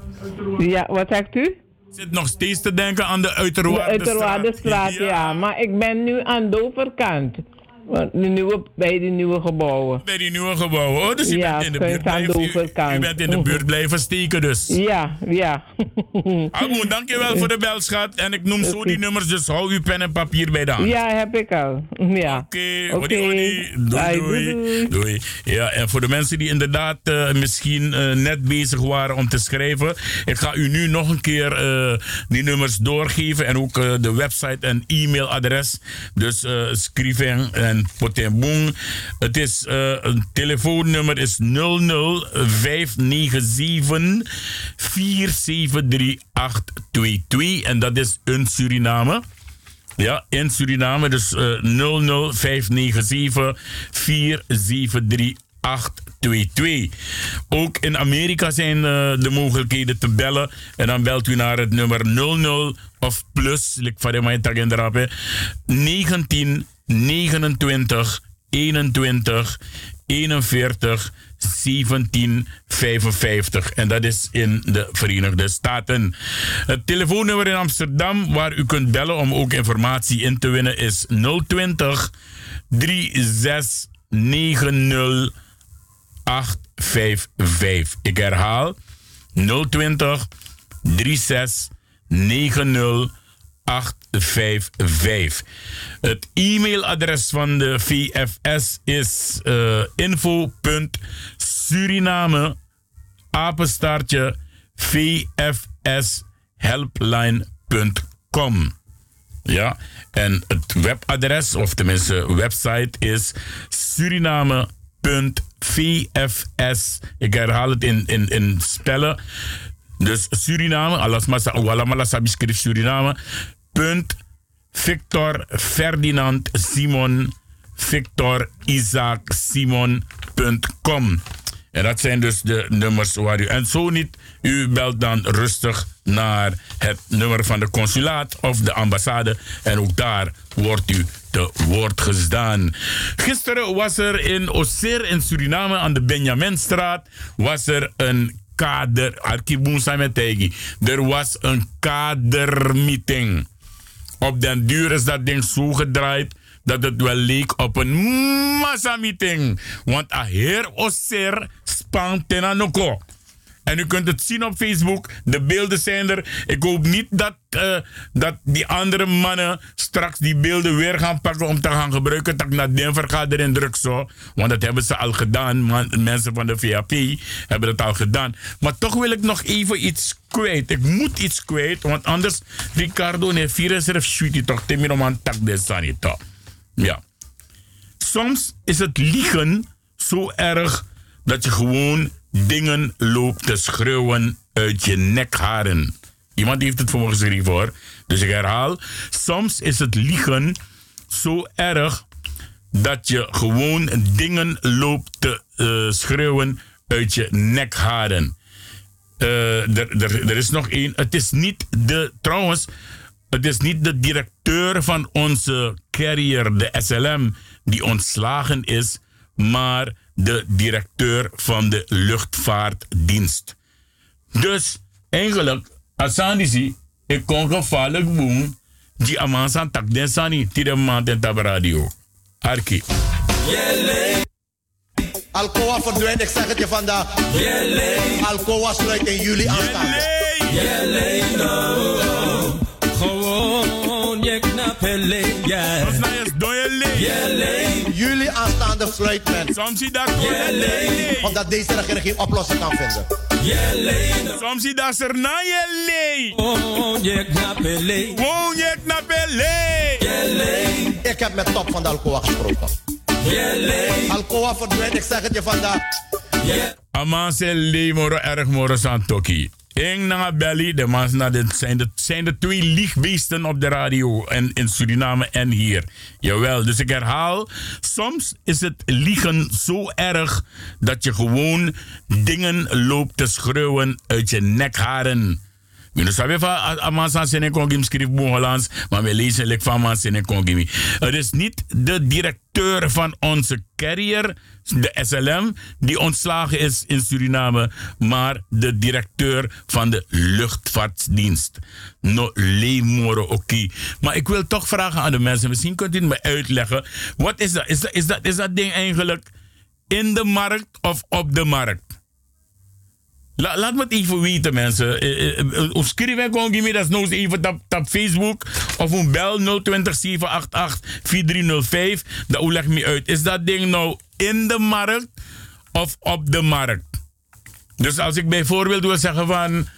Ja, wat zegt u? Ik zit nog steeds te denken aan de De Uiterwaardestraat. Uiterwaardestraat, ja. Maar ik ben nu aan de overkant. Want De nieuwe, bij de nieuwe gebouwen. Bij die nieuwe gebouwen. Oh, dus u Ja, bent in de buurt blijven, u, overkant. u bent in de buurt blijven steken dus. Ja, ja. Amoen, dankjewel voor de belschat. En ik noem zo die nummers, dus hou uw pen en papier bij de hand. Ja, heb ik al. Ja. Oké, hodi, hodi. Doei, doei. doei, Doei. Ja, en voor de mensen die inderdaad eh, misschien eh, net bezig waren om te schrijven. Ik ga u nu nog een keer eh, die nummers doorgeven. En ook de website en e-mailadres. Dus schrijven en potembong. Het is, eh, een telefoonnummer is 00597 473822. En dat is een Suriname. Ja, in Suriname. Dus eh 00597 473822. Ook in Amerika zijn eh, de mogelijkheden te bellen. En dan belt u naar het nummer 00 of plus, ik van in hè. 19 29 21 41 17 55. En dat is in de Verenigde Staten. Het telefoonnummer in Amsterdam waar u kunt bellen om ook informatie in te winnen is 020 3690 855. Ik herhaal 020 3690 855. Het e-mailadres van de VFS is uh, info.suriname apenstaartje vfshelpline.com. Ja, en het webadres, of tenminste website, is suriname.vfs. Ik herhaal het in, in, in spellen. Dus Suriname, walamala sabi schrift Suriname. Punt Victor Ferdinand Simon Victor Isaac Simon.com. En dat zijn dus de nummers waar u. En zo niet, u belt dan rustig naar het nummer van de consulaat of de ambassade. En ook daar wordt u te woord gestaan. Gisteren was er in Oser in Suriname aan de Benjaminstraat was er een kader. Er was een kadermeeting. Op den duur is dat ding zo gedraaid dat het wel leek op een massameeting. Want a heer oser spant ten anoko. En u kunt het zien op Facebook. De beelden zijn er. Ik hoop niet dat, eh, dat die andere mannen straks die beelden weer gaan pakken om te gaan gebruiken. Dat naar Denver ga erin druk zo. Want dat hebben ze al gedaan. Mensen van de VAP hebben dat al gedaan. Maar toch wil ik nog even iets kwijt. Ik moet iets kwijt. Want anders, Ricardo, nee, virus sweetie toch. Timmy om aan tak de sani toch. Ja. Soms is het liegen zo erg dat je gewoon dingen loopt te schreeuwen uit je nekharen. Iemand heeft het voor me geschreven hoor. Dus ik herhaal. Soms is het liegen zo erg dat je gewoon dingen loopt te eh, schreeuwen uit je nekharen. Er, er is nog één. Het is niet de. Trouwens, het is niet de directeur van onze carrier, de SLM, die ontslagen is, maar de directeur van de luchtvaartdienst. Dus eigenlijk, Asandisi, ik kon gevaarlijk boem, die amansan tak den sani, die de maand en tab radio. Arki. Alcoa verdwijnt, ik zeg het je vandaag. Alcoa sluit in juli aanstaande. Gewoon, je ja. Of Juli aanstaande sluit men. Soms zie dat Omdat deze regering geen oplossing kan vinden. Soms zie dat er na je lee. Gewoon, je je knappele. Ik heb met top van de Alcoa gesproken. Alcoa verdwijnt, ik zeg het je vandaag. Aman se le moro erg moro san na belly, de man na zijn, de, zijn de twee liegbeesten op de radio en in Suriname en hier. Jawel, dus ik herhaal, soms is het liegen zo erg dat je gewoon dingen loopt te schreeuwen uit je nekharen. Je know, sabe van Amansan Sene Kongim schreef Boon Hollands, maar we lezen lek van Aman Sene Kongimi. Het is niet de directeur van onze carrier, de SLM, die ontslagen is in Suriname, maar de directeur van de luchtvaartdienst. No le moro oké. Maar ik wil toch vragen aan de mensen, misschien kunt u me uitleggen. Wat is dat? Is dat, is dat, is dat ding eigenlijk in de markt of op de markt? La, laat me het even weten, mensen. Eh, eh, eh, Of schrijf me dat nou even op, op Facebook. Of een bel 020 788 4305. Dat leg me uit. Is dat ding nou in de markt of op de markt? Dus als ik bijvoorbeeld wil zeggen van...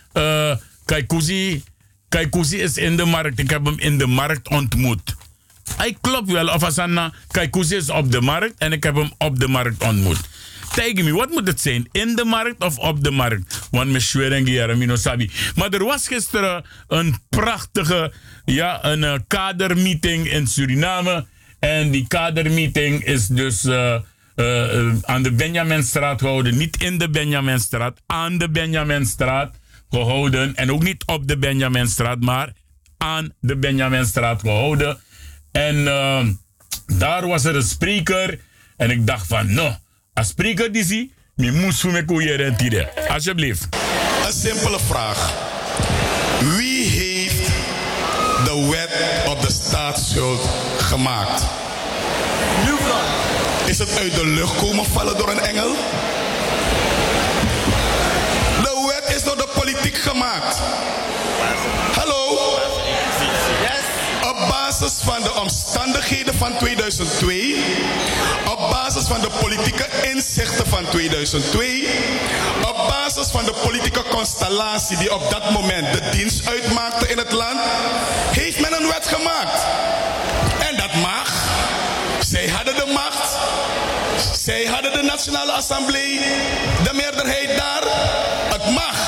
Kaikousi, Kaikousi is in de markt. Ik heb hem in de markt ontmoet. Hij klopt wel. Of als Anna, Kaikousi is op de markt en ik heb hem op de markt ontmoet. Tegen me, wat moet het zijn? In de markt of op de markt? Want me schweren mino sabi. Maar er was gisteren een prachtige, ja, een eh, kadermeeting in Suriname. En die kadermeeting is dus eh, eh, aan de Benjaminstraat gehouden. Niet in de Benjaminstraat, aan de Benjaminstraat gehouden. En ook niet op de Benjaminstraat, maar aan de Benjaminstraat gehouden. En daar was er een spreker. En ik dacht van, no, als spreker die zie, je moest me koeien. Alsjeblieft. Een simpele vraag. Wie heeft de wet op de staatsschuld gemaakt? Is het uit de lucht komen vallen door een engel? De wet is door de politiek gemaakt. Hallo? Op basis van de omstandigheden van 2002, op basis van de politieke inzichten van 2002, op basis van de politieke constellatie die op dat moment de dienst uitmaakte in het land, heeft men een wet gemaakt. En dat mag. Zij hadden de macht. Zij hadden de Nationale Assemblée, de meerderheid daar. Het mag.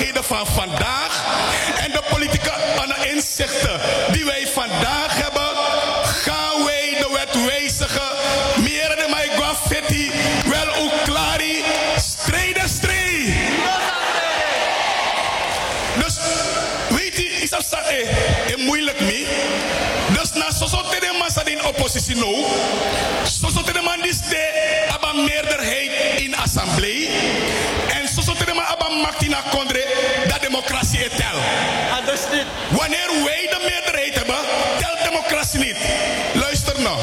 Omstandigheden van vandaag en de politieke eh, inzichten die wij vandaag hebben, gaan wij de wet wijzigen. Meer de mij graffiti, wel ook klari, strijden strijd. Dus weet je, is dat zegt, eh, eh, moeilijk me. Dus na soso de man staat in oppositie nou. Soso de man die de abba meerderheid in assemblee. En soso de man abba macht in kondre dat democratie het tel. Wanneer wij de meerderheid hebben, telt democratie niet. Luister nou.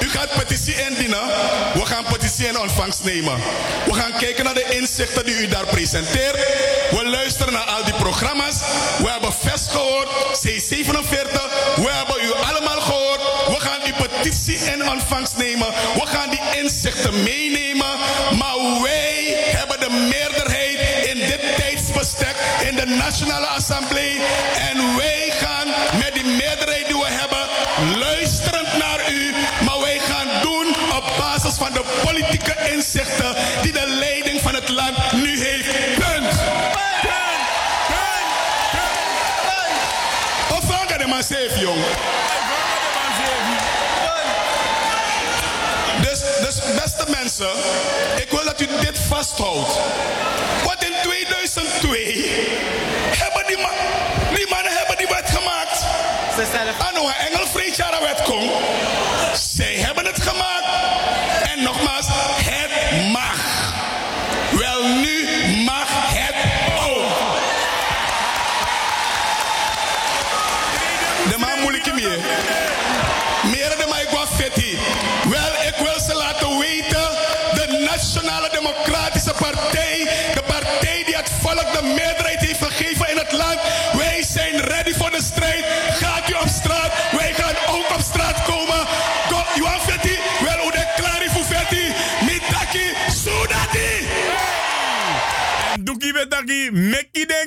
U gaat petitie indienen. We gaan petitie in ontvangst nemen. We gaan kijken naar de inzichten die u daar presenteert. We luisteren naar al die programma's. We hebben VES gehoord, C47. We hebben u allemaal gehoord. We gaan die petitie in ontvangst nemen. We gaan die inzichten meenemen. Maar wij Nationale Assemblée. En wij gaan met die meerderheid die we hebben, luisterend naar u. Maar wij gaan doen op basis van de politieke inzichten die de leiding van het land nu heeft. Punt. Of vangen de man safe. Dus, dus beste mensen, ik wil dat u dit vasthoudt. Want in 2002 hebben die, man, die mannen hebben die wet gemaakt. Aan hoe Engel Vreedjara wet komt. Zij hebben het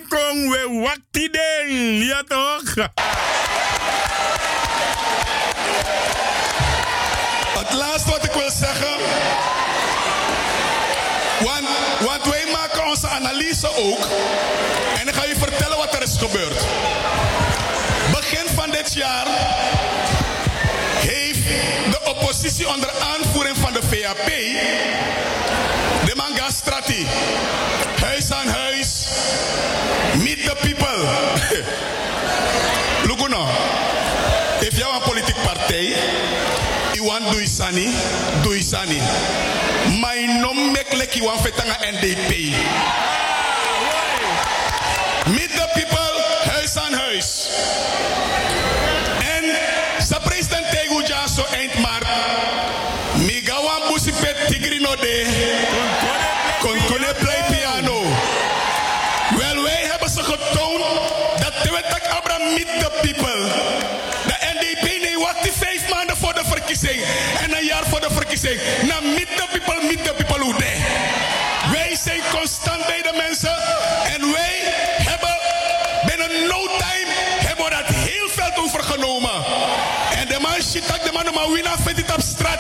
kong, we wakti den. Ja toch? Het laatste wat ik wil zeggen. Want, want wij maken onze analyse ook. En ik ga je vertellen wat er is gebeurd. Begin van dit jaar heeft de oppositie onder aanvoering van de VAP de manga Meet the people. Look nou. If jou een politiek partij, you want do sani, do sani. Maar no make like you want fetanga NDP. Meet the people, huis aan huis. En sa president Tegu Jaso eind maart. Migawan busipet tigri no de. Meet the people. De NDP nee, wacht die vijf maanden voor de verkiezing. En een jaar voor de verkiezing. Na meet the people, meet the people hoe de. Wij zijn constant bij de mensen. En wij hebben binnen no time hebben we dat heel veel overgenomen. En de man shit de man maar wina vindt het op straat.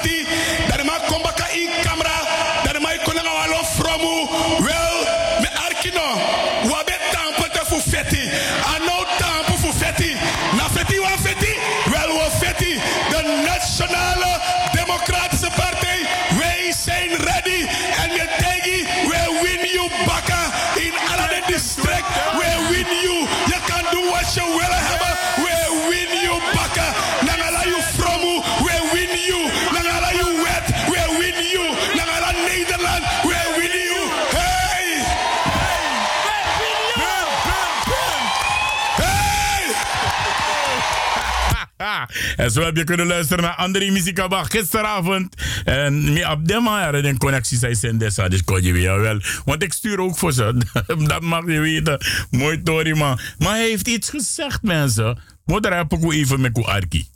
En zo heb je kunnen luisteren naar André Muzikaba gisteravond. En me op de manier de connectie zijn desa, dus kon je weer wel. Want ik stuur ook voor ze. dat mag je weten. Mooi Tori man. Maar hij heeft iets gezegd mensen. Moet er heb ik even met Arki.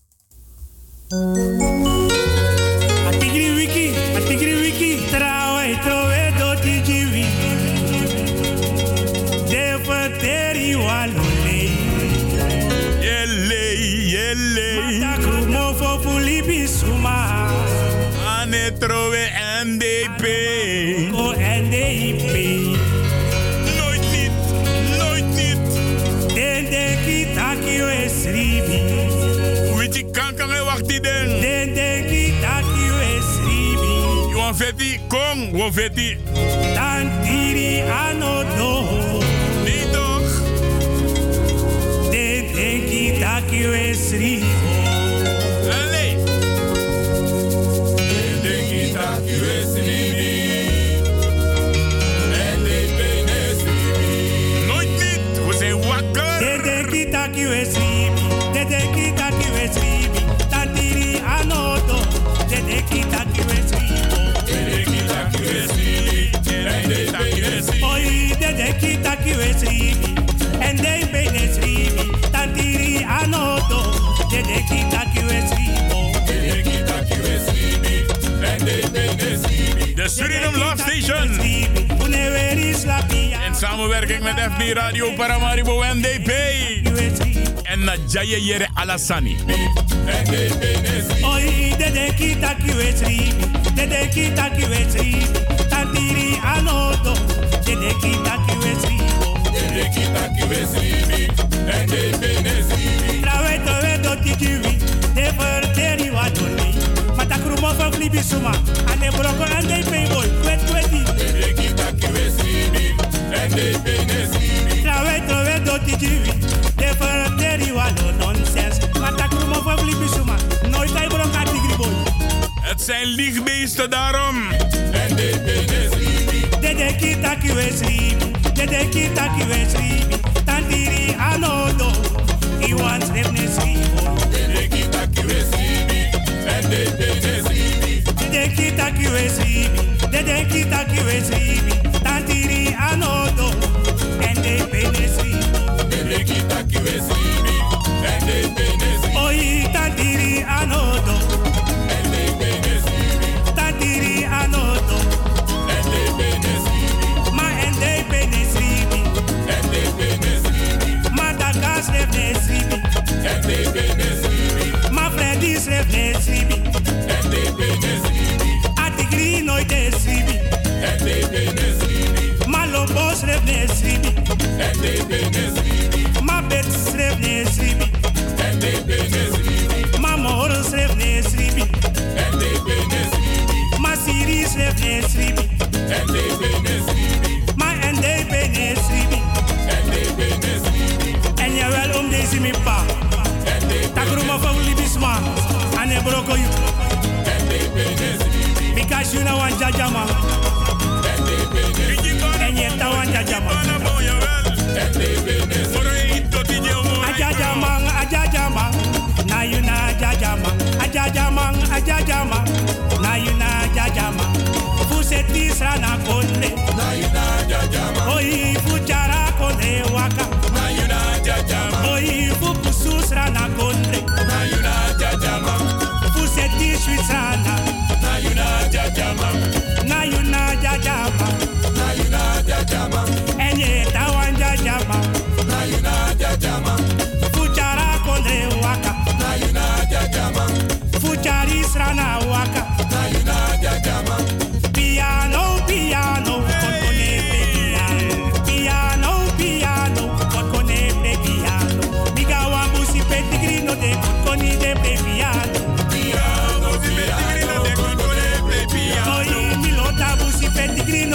Wakti den. Den den o esribi. Yuan feti, kong, wo. Tantiri anodo. Nee toch? Den. Yere Alassani.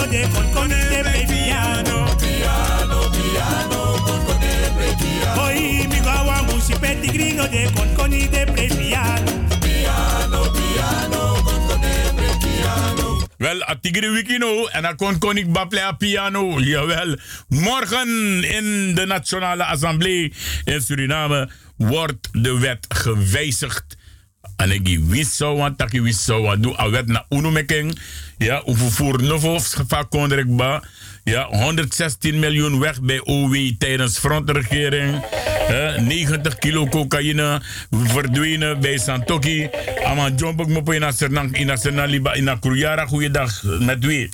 De konkoni de play piano. Piano, piano, konkone play piano. Oi, miga wambusi petigrino de konkoni de play piano. Piano, piano, konkone play piano. Wel, a tigri wikino en dan kon, kon ik baple a piano. Jawel. Morgen in de Nationale Assemblée in Suriname wordt de wet gewijzigd. En ik wist zo, want ik wist zo, want doe a wet na unumeking. Ja, voor novo vakondrek ba. Ja, 116 miljoen weg bij OW tijdens frontregering. Eh, 90 kilo cocaïne verdwenen bij Santoki. Ama jombok mopo in Asernang, in Asernaliba, in Akruyara. Goeiedag, met wie?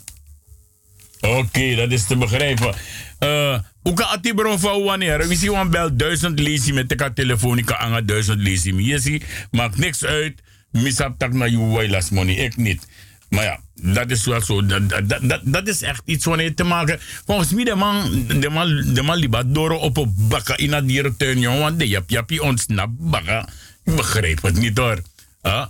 Oké, dat is te begrijpen. Uh, Uka ati bron van wanneer? We zien bel duizend lezen met de telefonica aan duizend lezen. Je ziet, maakt niks uit. Misap tak na you wireless money. Ik niet. Maar ja, dat is wel zo. Dat, dat, dat, dat is echt iets wanneer te maken. Volgens mij de man, de man, de man liep door op een bakka in het dierentuin, jongen. Want de jap ontsnapt bakka. Ik begrijp het niet hoor. Ah.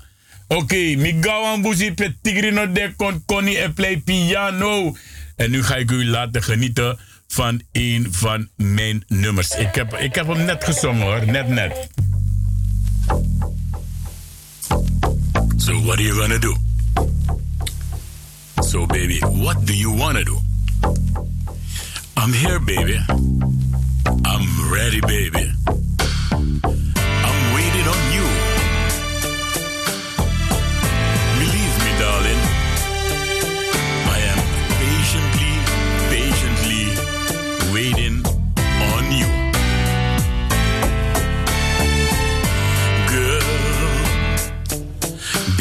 Oké, okay, mi gawan buzi pe tigrino de kon koni e play piano. En nu ga ik u laten genieten van een van mijn nummers. Ik heb, ik heb hem net gezongen hoor, net net. So what are you gonna do? So baby, what do you wanna do? I'm here baby. I'm ready baby.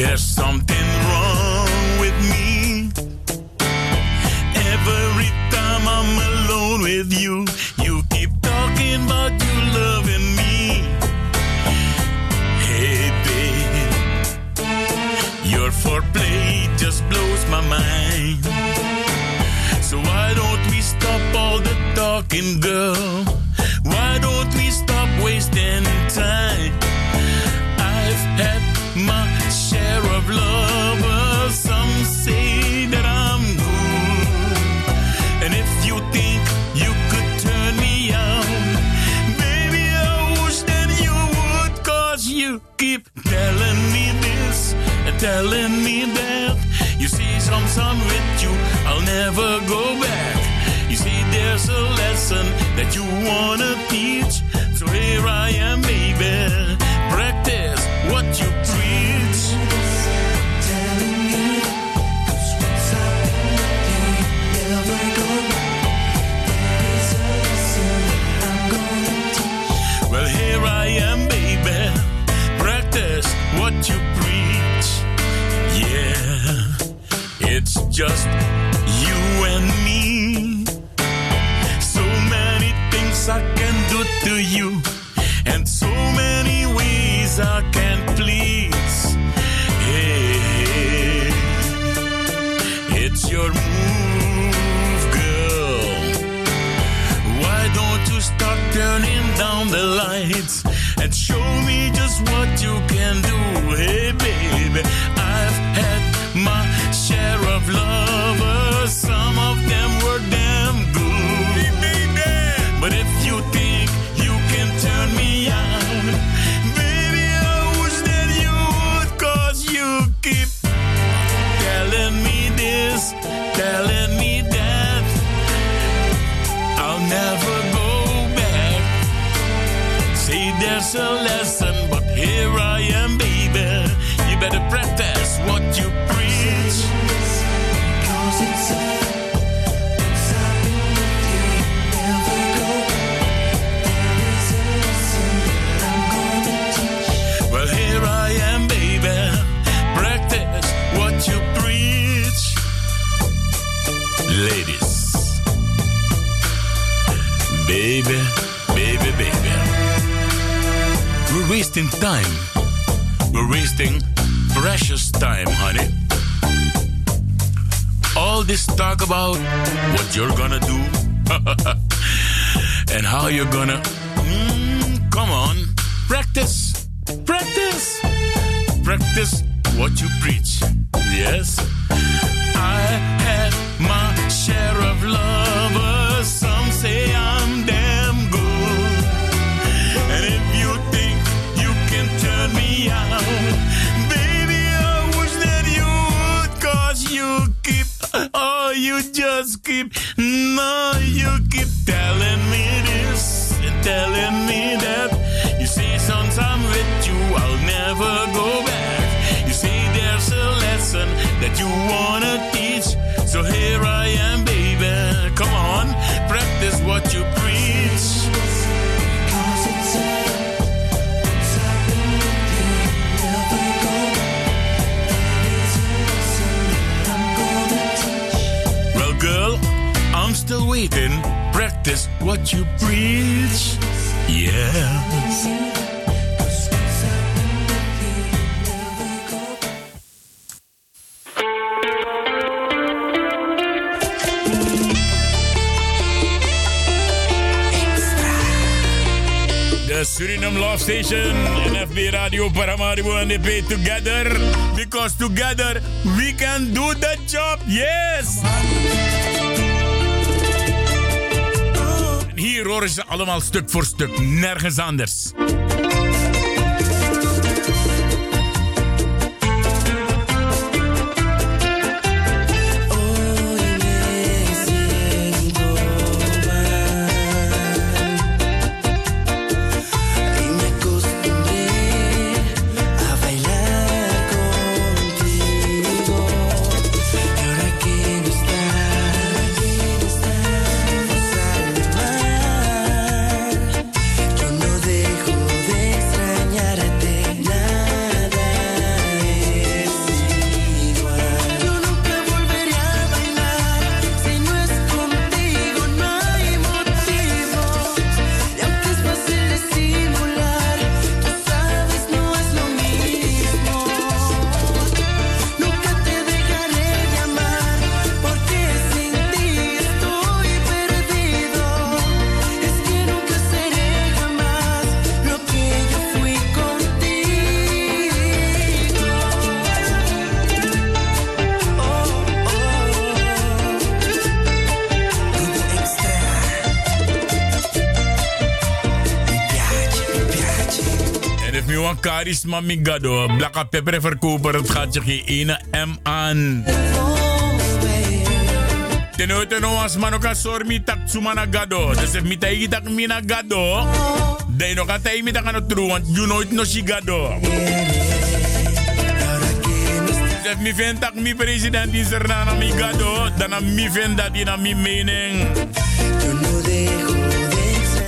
There's something wrong with me. Every time I'm alone with you, you keep talking about you loving me. Hey, babe, your foreplay just blows my mind. So why don't we stop all the talking, girl? Why don't we stop wasting telling me that. You see, some I'm with you, I'll never go back. You see, there's a lesson that you wanna teach. So here I am, baby. It's just you and me. So many things I can do to you, and so many ways I can please. Hey, it's your move, girl. Why don't you start turning down the lights and show me just what you can do? Allemaal stuk voor stuk, nergens anders. Charisma migado. Blakka pepper verkoper. Het gaat je geen ene M aan. Tenote no was man ook sormi tak sumana gado. Dus if mita igi tak mina gado. Dai no kata imi tak ano true want you know it no shi gado. Dus mi vind tak mi president is er na mi gado. Dan mi vind dat na mi mening.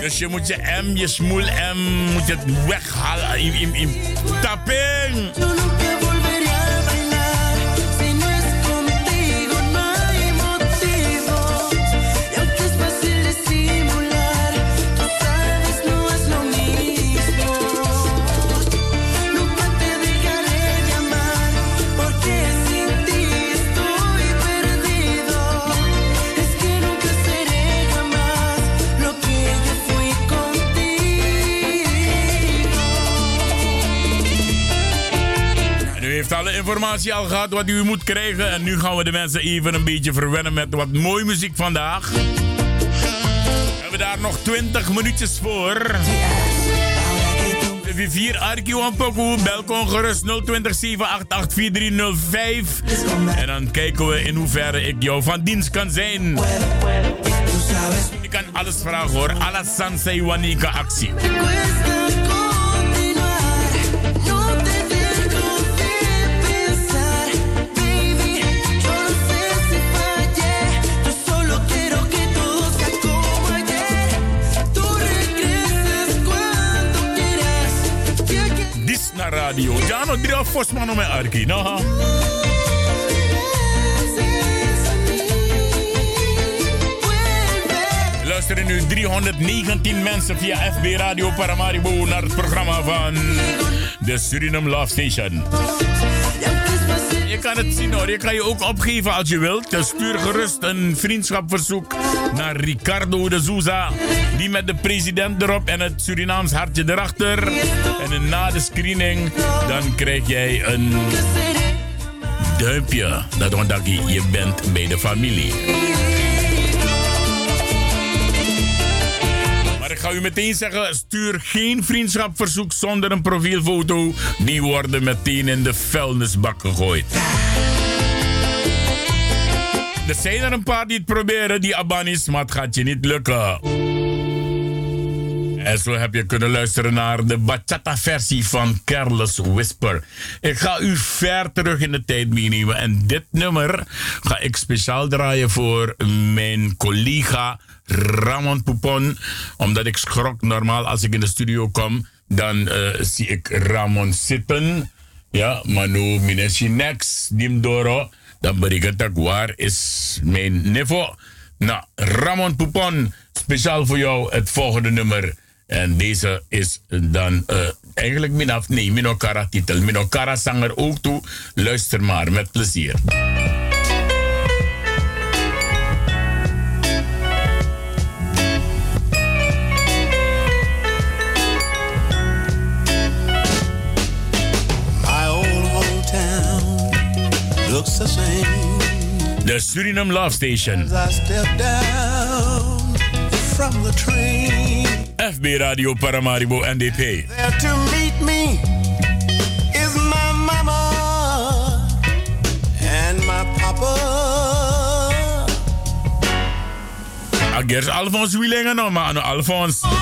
Dus je moet je M, je smoel M, moet je het weghalen in, in, in tapping. Informatie al gehad wat u moet krijgen. En nu gaan we de mensen even een beetje verwennen met wat mooie muziek vandaag. We hebben daar nog 20 minuutjes voor. Vier Arkiw en Poku, bel gerust 020 788 4305. En dan kijken we in hoeverre ik jou van dienst kan zijn. Je kan alles vragen hoor. Alla Sansei Wanika actie. Radio. Ja, no, drie of Vosman om mijn Arki. No. Luisteren nu 319 mensen via FB Radio Paramaribo naar het programma van de Suriname Love Station. Je kan het zien hoor, je kan je ook opgeven als je wilt. Dus stuur gerust een vriendschapverzoek naar Ricardo de Souza. Die met de president erop en het Surinaams hartje erachter. En na de screening, dan krijg jij een duimpje. Dat omdat je bent bij de familie. Ga u meteen zeggen, stuur geen vriendschapverzoek zonder een profielfoto. Die worden meteen in de vuilnisbak gegooid. Er zijn er een paar die het proberen, die Abanis, maar het gaat je niet lukken. En zo heb je kunnen luisteren naar de bachata-versie van Careless Whisper. Ik ga u ver terug in de tijd meenemen. En dit nummer ga ik speciaal draaien voor mijn collega Ramon Poupon. Omdat ik schrok normaal als ik in de studio kom. Dan eh, zie ik Ramon zitten. Ja, maar nu minesi next, Dimdoro. Dan betekent dat waar is mijn niveau. Nou, Ramon Poupon, speciaal voor jou het volgende nummer. En deze is dan eh, eigenlijk min af, nee, Minokara titel. Minokara zanger ook toe. Luister maar, met plezier. De Suriname Love Station. as I step down from the train. FB Radio Paramaribo NDP. There to meet me is my mama and my papa. Agers Alphonse Wielingen maar Alphonse.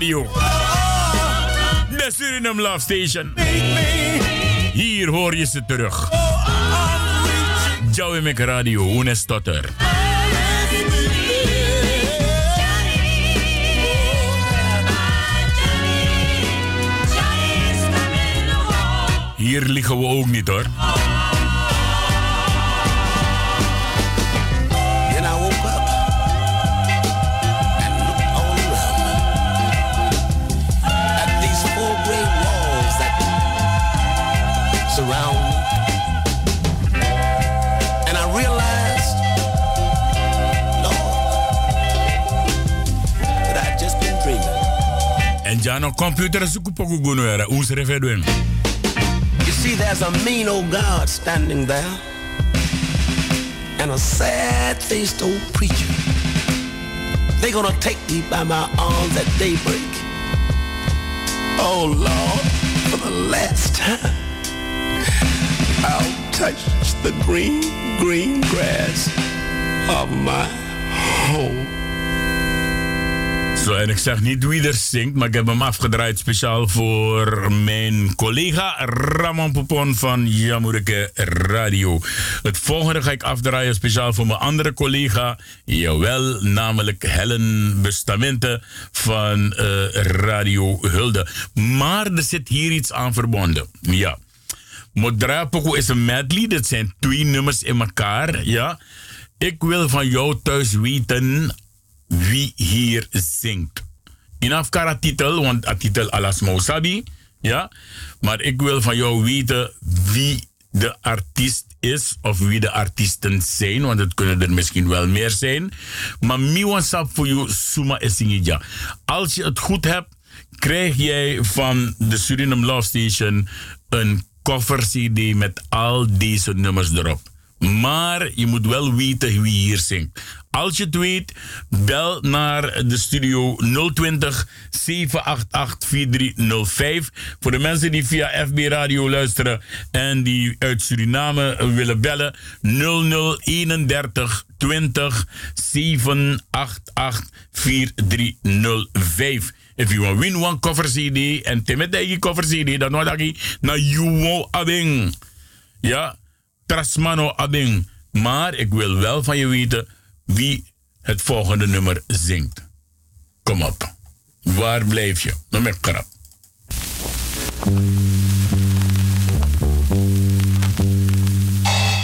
Radio. De Suriname Love Station. Hier hoor je ze terug. Joey Radio, Une Stotter. Hier liggen we ook niet hoor. En ja, no computer zoeken poco gunuera. Ons referuen. You see, there's a mean old God standing there, and a sad-faced old preacher. They're gonna take me by my arms at daybreak. Oh Lord, for the last time, I'll touch the green, green grass of my home. Zo, en ik zeg niet wie er zingt, maar ik heb hem afgedraaid speciaal voor mijn collega Ramon Popon van Jamureke Radio. Het volgende ga ik afdraaien speciaal voor mijn andere collega, jawel, namelijk Helen Bestamente van eh, Radio Hulde. Maar er zit hier iets aan verbonden. Ja. Modra Poco is een medley, dat zijn twee nummers in elkaar, ja. Ik wil van jou thuis weten wie hier zingt. In afkara titel, want a titel alas Mosabi, ja. Maar ik wil van jou weten wie de artiest is of wie de artiesten zijn, want het kunnen er misschien wel meer zijn. Maar mi wansap voor jou suma esingija. Als je het goed hebt, krijg jij van de Suriname Love Station een cover CD met al deze nummers erop. Maar je moet wel weten wie hier zingt. Als je het weet, bel naar de studio 020 788 4305. Voor de mensen die via FB Radio luisteren en die uit Suriname willen bellen, 0031 20 788 4305. If you want win one cover CD en temedegi cover CD, dan moet je naar Juwo Abing. Ja, Trasmano Abing. Maar ik wil wel van je weten wie het volgende nummer zingt. Kom op. Waar blijf je? Ik krap.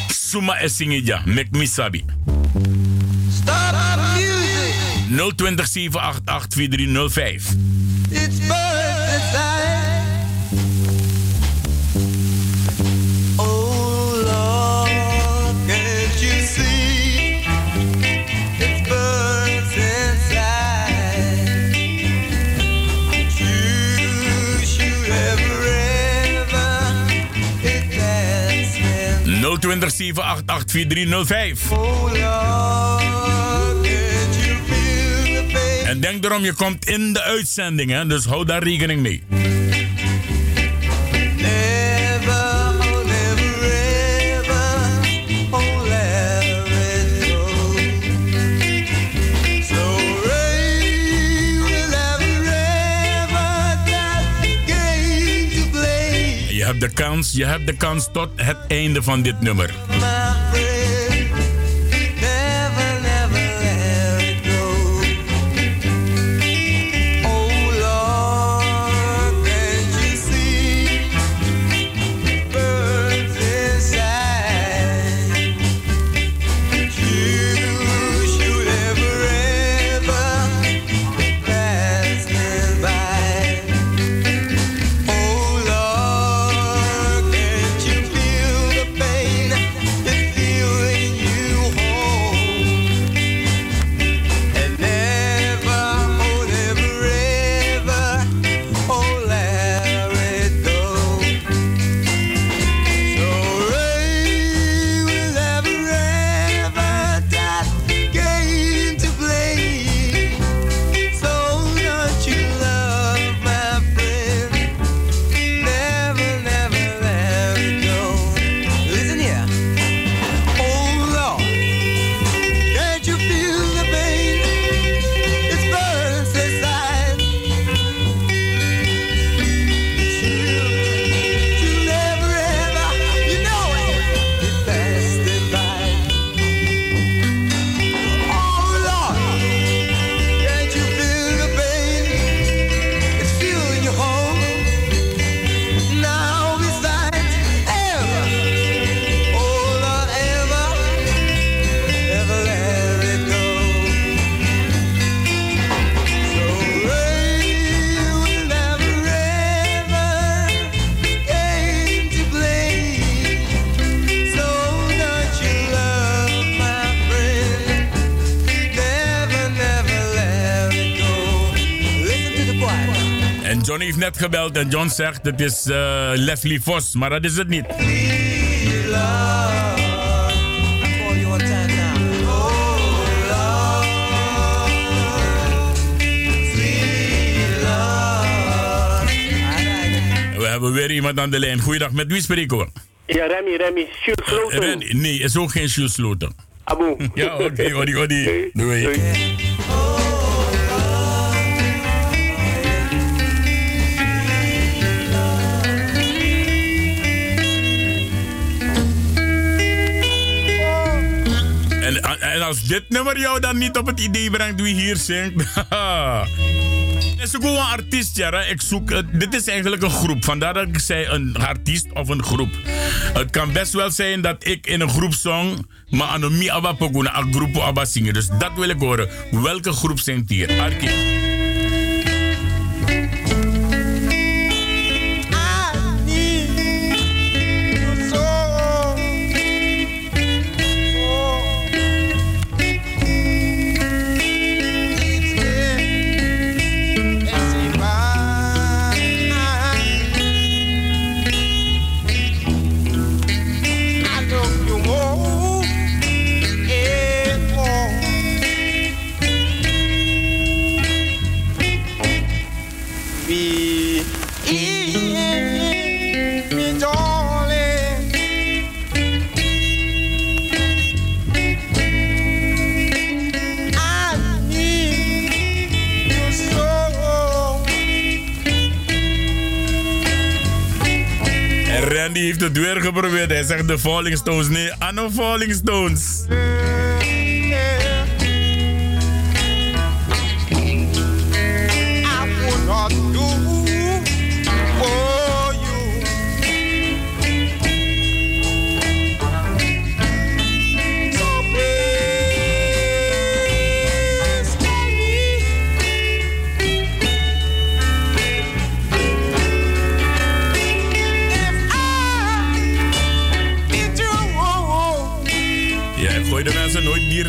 Suma Essingija, Mek Misabi. 020 788 4305. It's 020 788 4305. Oh Lord, can't you feel the pain? En denk erom, je komt in de uitzending, hè? dus hou daar rekening mee. Hebt de kans, je hebt de kans tot het einde van dit nummer. John heeft net gebeld en John zegt het is eh, Leslie Vos, maar dat is het niet. We hebben weer iemand aan de lijn. Goeiedag, met wie spreken we? Ja, Remy, Remy. Jules Sloten. Nee, is ook geen Jules Sloten. Abu. Ja, oké, odi, odi. Doei. En, en als dit nummer jou dan niet op het idee brengt wie hier zingt. Zoek gewoon een artiest, ja. Ik zoek, dit is eigenlijk een groep. Vandaar dat ik zei een artiest of een groep. Het kan best wel zijn dat ik in een groep zong. Maar anomi abba poguna, een groep abba zingen. Dus dat wil ik horen. Welke groep zingt hier? Arki. En Randy heeft het weer geprobeerd. Hij zegt de Falling Stones. Nee, Anno Falling Stones.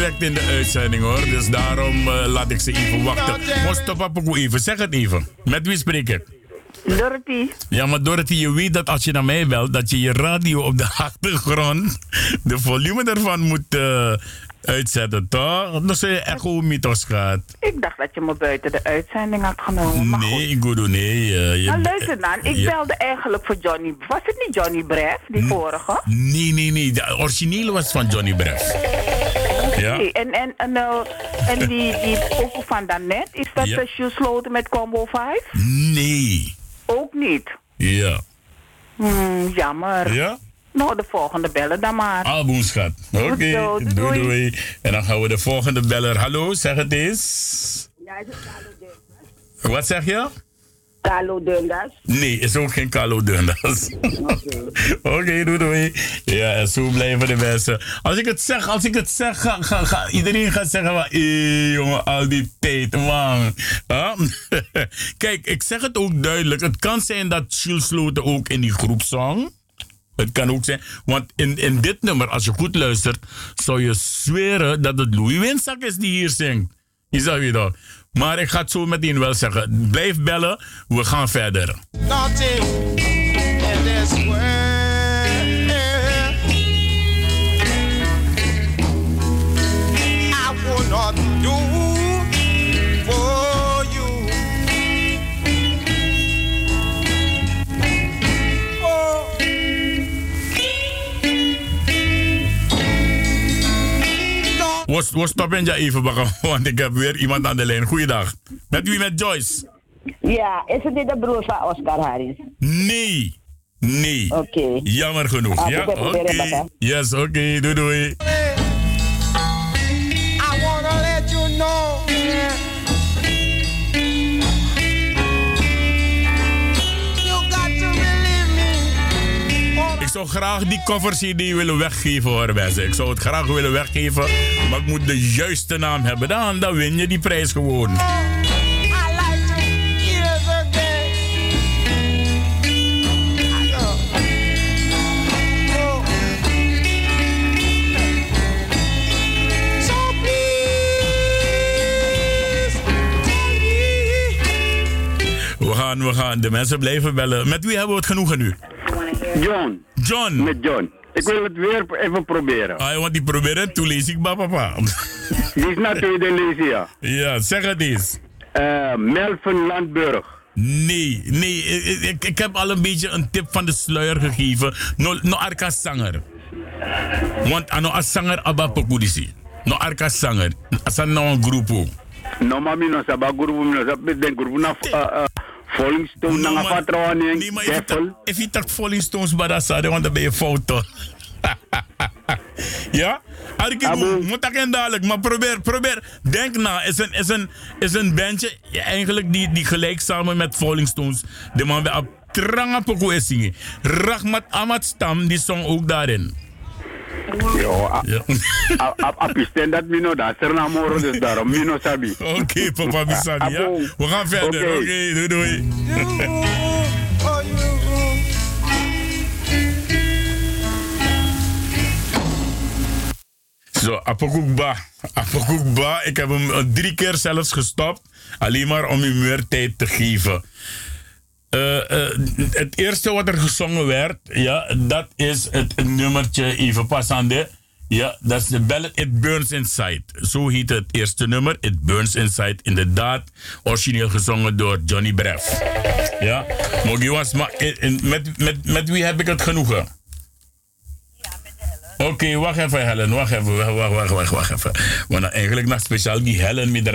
Direct in de uitzending hoor. Dus daarom eh, laat ik ze even wachten. Moest op even. Zeg het even. Met wie spreek ik? Dorothy. Ja, maar Dorothy, je weet dat als je naar mij belt, dat je je radio op de achtergrond, de volume ervan moet eh, uitzetten, toch? Dan zul je echo mythos gaat. Ik dacht dat je me buiten de uitzending had genomen. Maar Nee, ik bedoel, nee. eh, je- Nou, luister dan. Ik Ja. belde eigenlijk voor Johnny. Was het niet Johnny Bref, die vorige? Nee, nee, nee. De originele was van Johnny Breff. Ja. En, en, en, eh, en die, die ook van daarnet, is dat Ja. de shoe sloten met combo 5? Nee. Ook niet. Ja. Hmm, jammer. Ja? Nou, de volgende bellen dan maar. Album, schat. Oké, zo, doei, doei. doei. En dan gaan we de volgende beller. Hallo, zeg het eens. Wat zeg je? Carlo Dundas. Nee, is ook geen Carlo Dundas. Oké, doei doei. Ja, en zo blijven de mensen. Als ik het zeg, als ik het zeg, ga, ga, ga- iedereen gaat zeggen van, jongen, al die tijd, man. Huh? Kijk, ik zeg het ook duidelijk. Het kan zijn dat Jules Sloten ook in die groep zong. Het kan ook zijn, want in, in dit nummer, als je goed luistert, zou je zweren dat het Louis Winzak is die hier zingt. Je zag je dat. Maar ik ga het zo meteen wel zeggen. Blijf bellen, we gaan verder. Nothing We, we stoppen ja even, bakken, want ik heb weer iemand aan de lijn. Goeiedag. Met wie? Met Joyce? Ja, is het niet de broer van Oscar Harris? Nee. Nee. Oké. Jammer genoeg. Ah, ja, oké. Yes, oké. Doei, doei. Zou graag die cover CD willen weggeven hoor mensen. Ik zou het graag willen weggeven, maar ik moet de juiste naam hebben. Dan, dan win je die prijs gewoon. We gaan, we gaan de mensen blijven bellen. Met wie hebben we het genoegen nu? John. John. Met John. Ik wil het weer even proberen. Ah, want die proberen, toen lees ik papa. Die is natuurlijk de lezen, ja. Ja, zeg het eens. Eh, Melvin Landburg. Nee, nee, ik, ik, heb al een beetje een tip van de sluier gegeven. No, no arka zanger. Want ano a zanger aba pokudisi. No arka zanger. Asan nou een groep ook. No mami no saba grupo no saba den grupo na uh, uh, Falling Stone na patroon en Nee, maar if je tak- if je tak Falling Stones badasade, want dan ben je fout toch? ja? Arki, moet en dadelijk, maar probeer, probeer. Denk na, is een, is een, is een bandje ja, eigenlijk die, die gelijk samen met Falling Stones. De man bij op tranga poko is zingen. Rahmat Ahmad Stam, die zong ook daarin. Yo, a- Ja. a- a- a pisten dat mino da serna moro dus daarom mino sabi. Oké, papa Bisani, ja? We gaan verder. Oké, doei doei. Zo, Apokukba. Apokukba. Ik heb hem drie keer zelfs gestopt. Alleen maar om u meer tijd te geven. Eh, eh, het eerste wat er gezongen werd, ja, dat is het nummertje even passande. Ja, dat is de ballad It Burns Inside. Zo heet het eerste nummer, It Burns Inside. Inderdaad, origineel gezongen door Johnny Breff. Ja, Mogi was maar in- in- met, met, met wie heb ik het genoegen? Oké, wacht even Helen, wacht even, wacht, wacht, wacht, wacht, even. Want nou, eigenlijk nog speciaal die Helen met de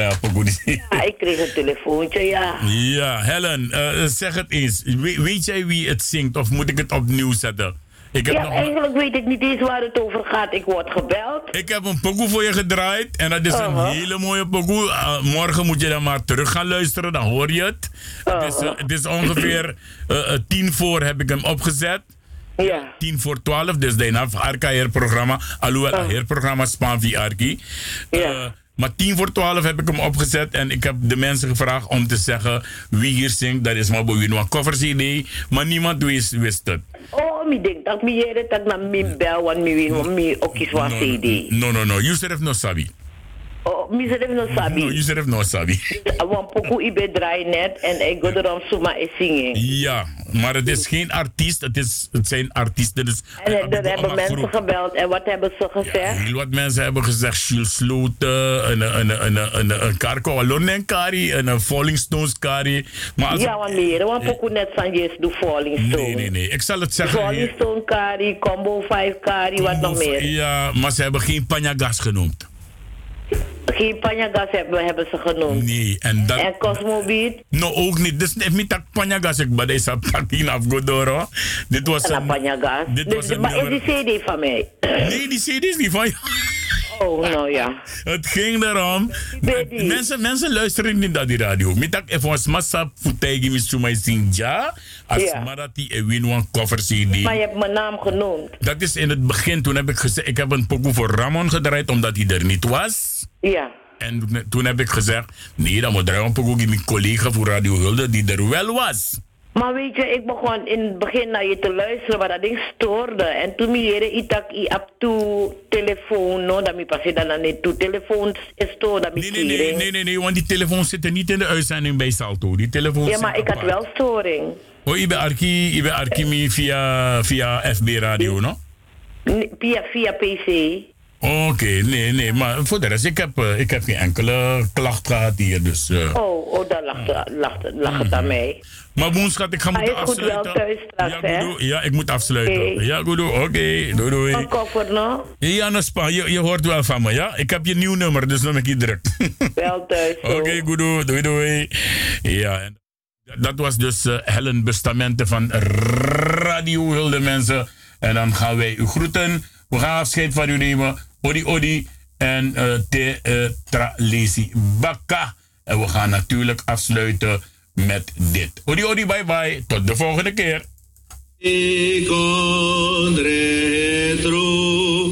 Ja, ik kreeg een telefoontje, ja. Ja, Helen, eh, zeg het eens. We- weet jij wie het zingt of moet ik het opnieuw zetten? Ik heb, Ja, nog, eigenlijk weet ik niet eens waar het over gaat. Ik word gebeld. ik heb een pokoe voor je gedraaid en dat is een Uh-huh. hele mooie pokoe. Eh, morgen moet je dan maar terug gaan luisteren, dan hoor je het. Het, is, eh, het is ongeveer tien voor heb ik hem opgezet. Ja. Tien voor twaalf, dus daarna Arka Heerprogramma. Alhoewel, het Heerprogramma span via Arki. Eh, maar tien voor twaalf heb ik hem opgezet en ik heb de mensen gevraagd om te zeggen wie hier zingt. Dat is maar een cover CD, maar niemand wist, wist het. Oh, mi denk dat mi jere tak na mi bel wan mi win mi okis wan CD. No, no, no, Yusuf no sabi. Oh, mi zet even no No, sabi. Yusuf no sabi. Wan poku ibe draai net en ik go erom suma e zingen. Ja, maar het is geen artiest, het, is, het zijn artiesten. Dus En er hebben mensen gebeld en wat hebben ze gezegd? Heel wat mensen hebben gezegd, Jules Sloten, een, een, een, een, een, een Karko Alonen Kari, een, een Falling Stones Kari. Maar als Ja, wan mi jere wan poku net san jes do Falling Stone. Nee, nee, nee. Ik zal het zeggen. Falling Stone kari, Combo 5 kari, wat nog meer? Ja, maar ze hebben geen panjagas genoemd. Geen panjagas hebben, hebben ze genoemd. Nee, en dat... En Cosmo Beat? No, ook niet. Dus niet met dat panjagas. Ik ben deze pakin afgodoro. Dit was En een... panjagas. Dit Dus, was een maar is die CD van mij? Nee, die CD is niet van jou. Oh, nou ja. Het ging erom. Mensen, mensen luisteren niet naar die radio. Mitak even was massa futegi misumai sinja. Als Ja. Marati en win one cover CD. Maar je hebt mijn naam genoemd. Dat is in het begin. Toen heb ik gezegd, ik heb een pokoe voor Ramon gedraaid omdat hij er niet was. Ja. En toen- heb ik gezegd, nee, dan moet draaien een pokoe mijn collega voor Radio Hulde die er wel was. Maar weet je, ik begon in het begin naar je te luisteren, maar dat ding stoorde. En toen mi jere itak i ap tu telefoon, no, dat mi passi dan aan tu telefoon is dat Nee, nee, nee, nee, nee, nee, want die telefoon zit er niet in de uitzending bij Salto. Die telefoon Ja, maar ik had wel storing. Oh, je bent Arki, je bent Arki via, via FB Radio, no? Via, via PC. Oké, nee, nee, maar voor de rest, ik heb, eh, ik heb geen enkele klacht gehad hier, dus... eh. Oh, oh, daar lag, lag, lag het aan mij. Maar ik ga moeten is goed wel afsluiten. thuis straks, ja, hè? Ja, ik moet afsluiten. Ja, Gudu, oké, doei doei. Een koffer, no? Ja, Naspa, je, je hoort wel van me, ja? Ik heb je nieuw nummer, dus dan ben ik je druk. Wel thuis. Oké, Gudu, doei doei. Ja, en dat was dus eh, Helen Bustamante van Radio Hulde mensen. En dan gaan wij u groeten. We gaan afscheid van u nemen. Odi odi en te eh, tra lesi baka. En we gaan natuurlijk afsluiten met dit. Odi odi bye bye. Tot de volgende keer. Retro